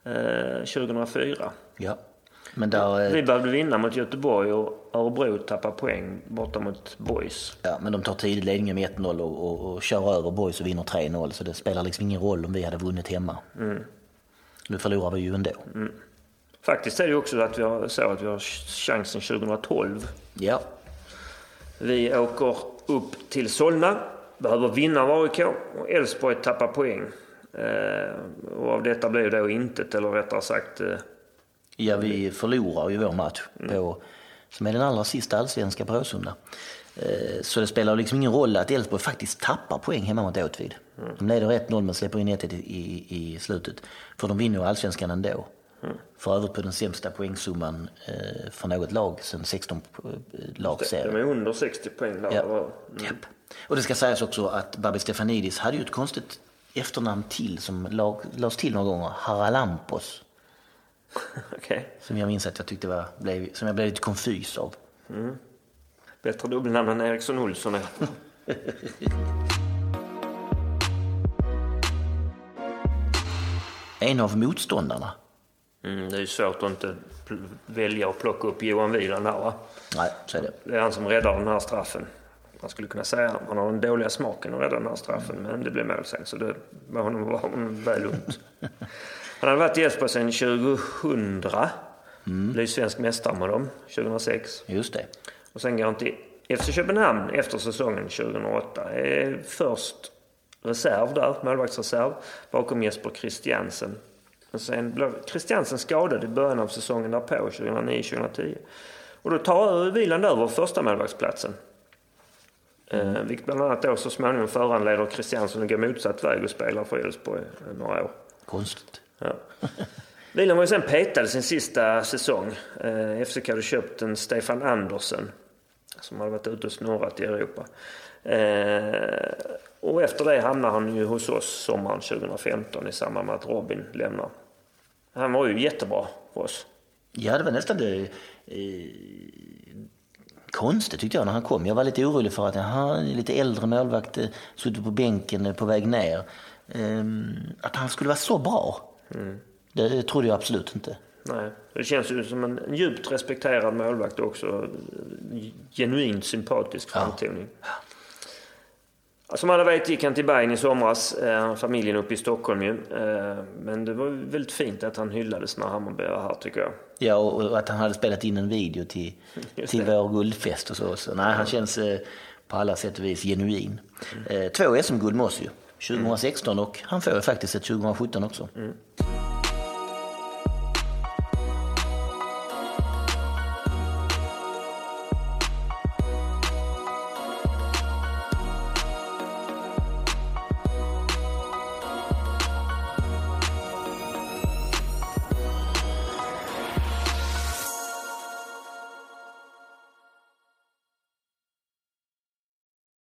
eh, 2004. Ja. Men där, eh, Vi behövde vinna mot Göteborg och Örebro tappar poäng borta mot Boys. ja, men de tar tidigt ledningen med 1-0 och, och, och kör över Boys och vinner 3-0. Så det spelar liksom ingen roll om vi hade vunnit hemma. Nu förlorar vi ju ändå. Faktiskt är det också att vi har, så att vi har chansen 2012. Ja, Vi åker upp till Solna, behöver vinna av AIK och Elfsborg tappar poäng. Eh, och av detta blir då intet, eller rättare sagt eh, ja vi förlorar ju vår match på, som är den allra sista allsvenska på Råsunda. Eh, Så det spelar liksom ingen roll att Elfsborg faktiskt tappar poäng hemma mot Åtvid. De leder 1-0 men släpper in 1 i, i, i slutet. För de vinner ju allsvenskan ändå. För övrigt på den sämsta poängsumman eh, för något lag sen 16 lag de serien. är under 60 poäng där. Ja. Och- Japp. Och det ska sägas också att Babis Stefanidis hade ju ett konstigt efternamn till som lag, lades till några gånger. Haralampos. Okej. Som jag minns att jag tyckte var, blev, som jag blev lite konfys av. Bättre dubbelnamn än Eriksson Olsson. En av motståndarna. Mm, det är ju svårt att inte välja och plocka upp Johan Wieland här va? Nej, så är det. Det är han som räddar den här straffen. Man skulle kunna säga att han har den dåliga smaken att rädda den här straffen, men det blev mål sen så det var honom, var honom väl unt. Han hade varit i Elfsborg sedan 2000. Blev svensk mästare med dem 2006. Just det. Och sen går han till FC Köpenhamn efter säsongen 2008. Är först reserv där, målvaktsreserv, bakom Jesper Christiansen. Och sen blev Christiansen skadad i början av säsongen därpå, 2009-2010. Och då tar Wieland över första målvaktsplatsen. Eh, vilket bland annat då så småningom föranleder Christiansen att gå motsatt väg och spela för Elfsborg eh, några år. Konstigt. Ja. Wieland var ju sen petad sin sista säsong. Eh, FCK hade köpt en Stefan Andersen som hade varit ute och snurrat i Europa. Eh, och efter det hamnade han ju hos oss sommaren 2015 i samband med att Robin lämnar. Han var ju jättebra för oss. Ja, det var nästan det, eh, konstigt tyckte jag när han kom. Jag var lite orolig för att han lite äldre målvakt, eh, suttit på bänken eh, på väg ner. Eh, att han skulle vara så bra, det trodde jag absolut inte. Nej, det känns ju som en djupt respekterad målvakt och också. Genuint sympatisk framtoning. Som alla vet gick han till Bayern i somras. Eh, familjen uppe i Stockholm ju. Eh, men det var väldigt fint att han hyllades när Hammarby var här tycker jag. Ja, och att han hade spelat in en video till, till vår guldfest och så. så nej, han känns eh, på alla sätt och vis genuin. Eh, två SM-guld med oss ju. 2016 och han får ju faktiskt ett 2017 också. Mm.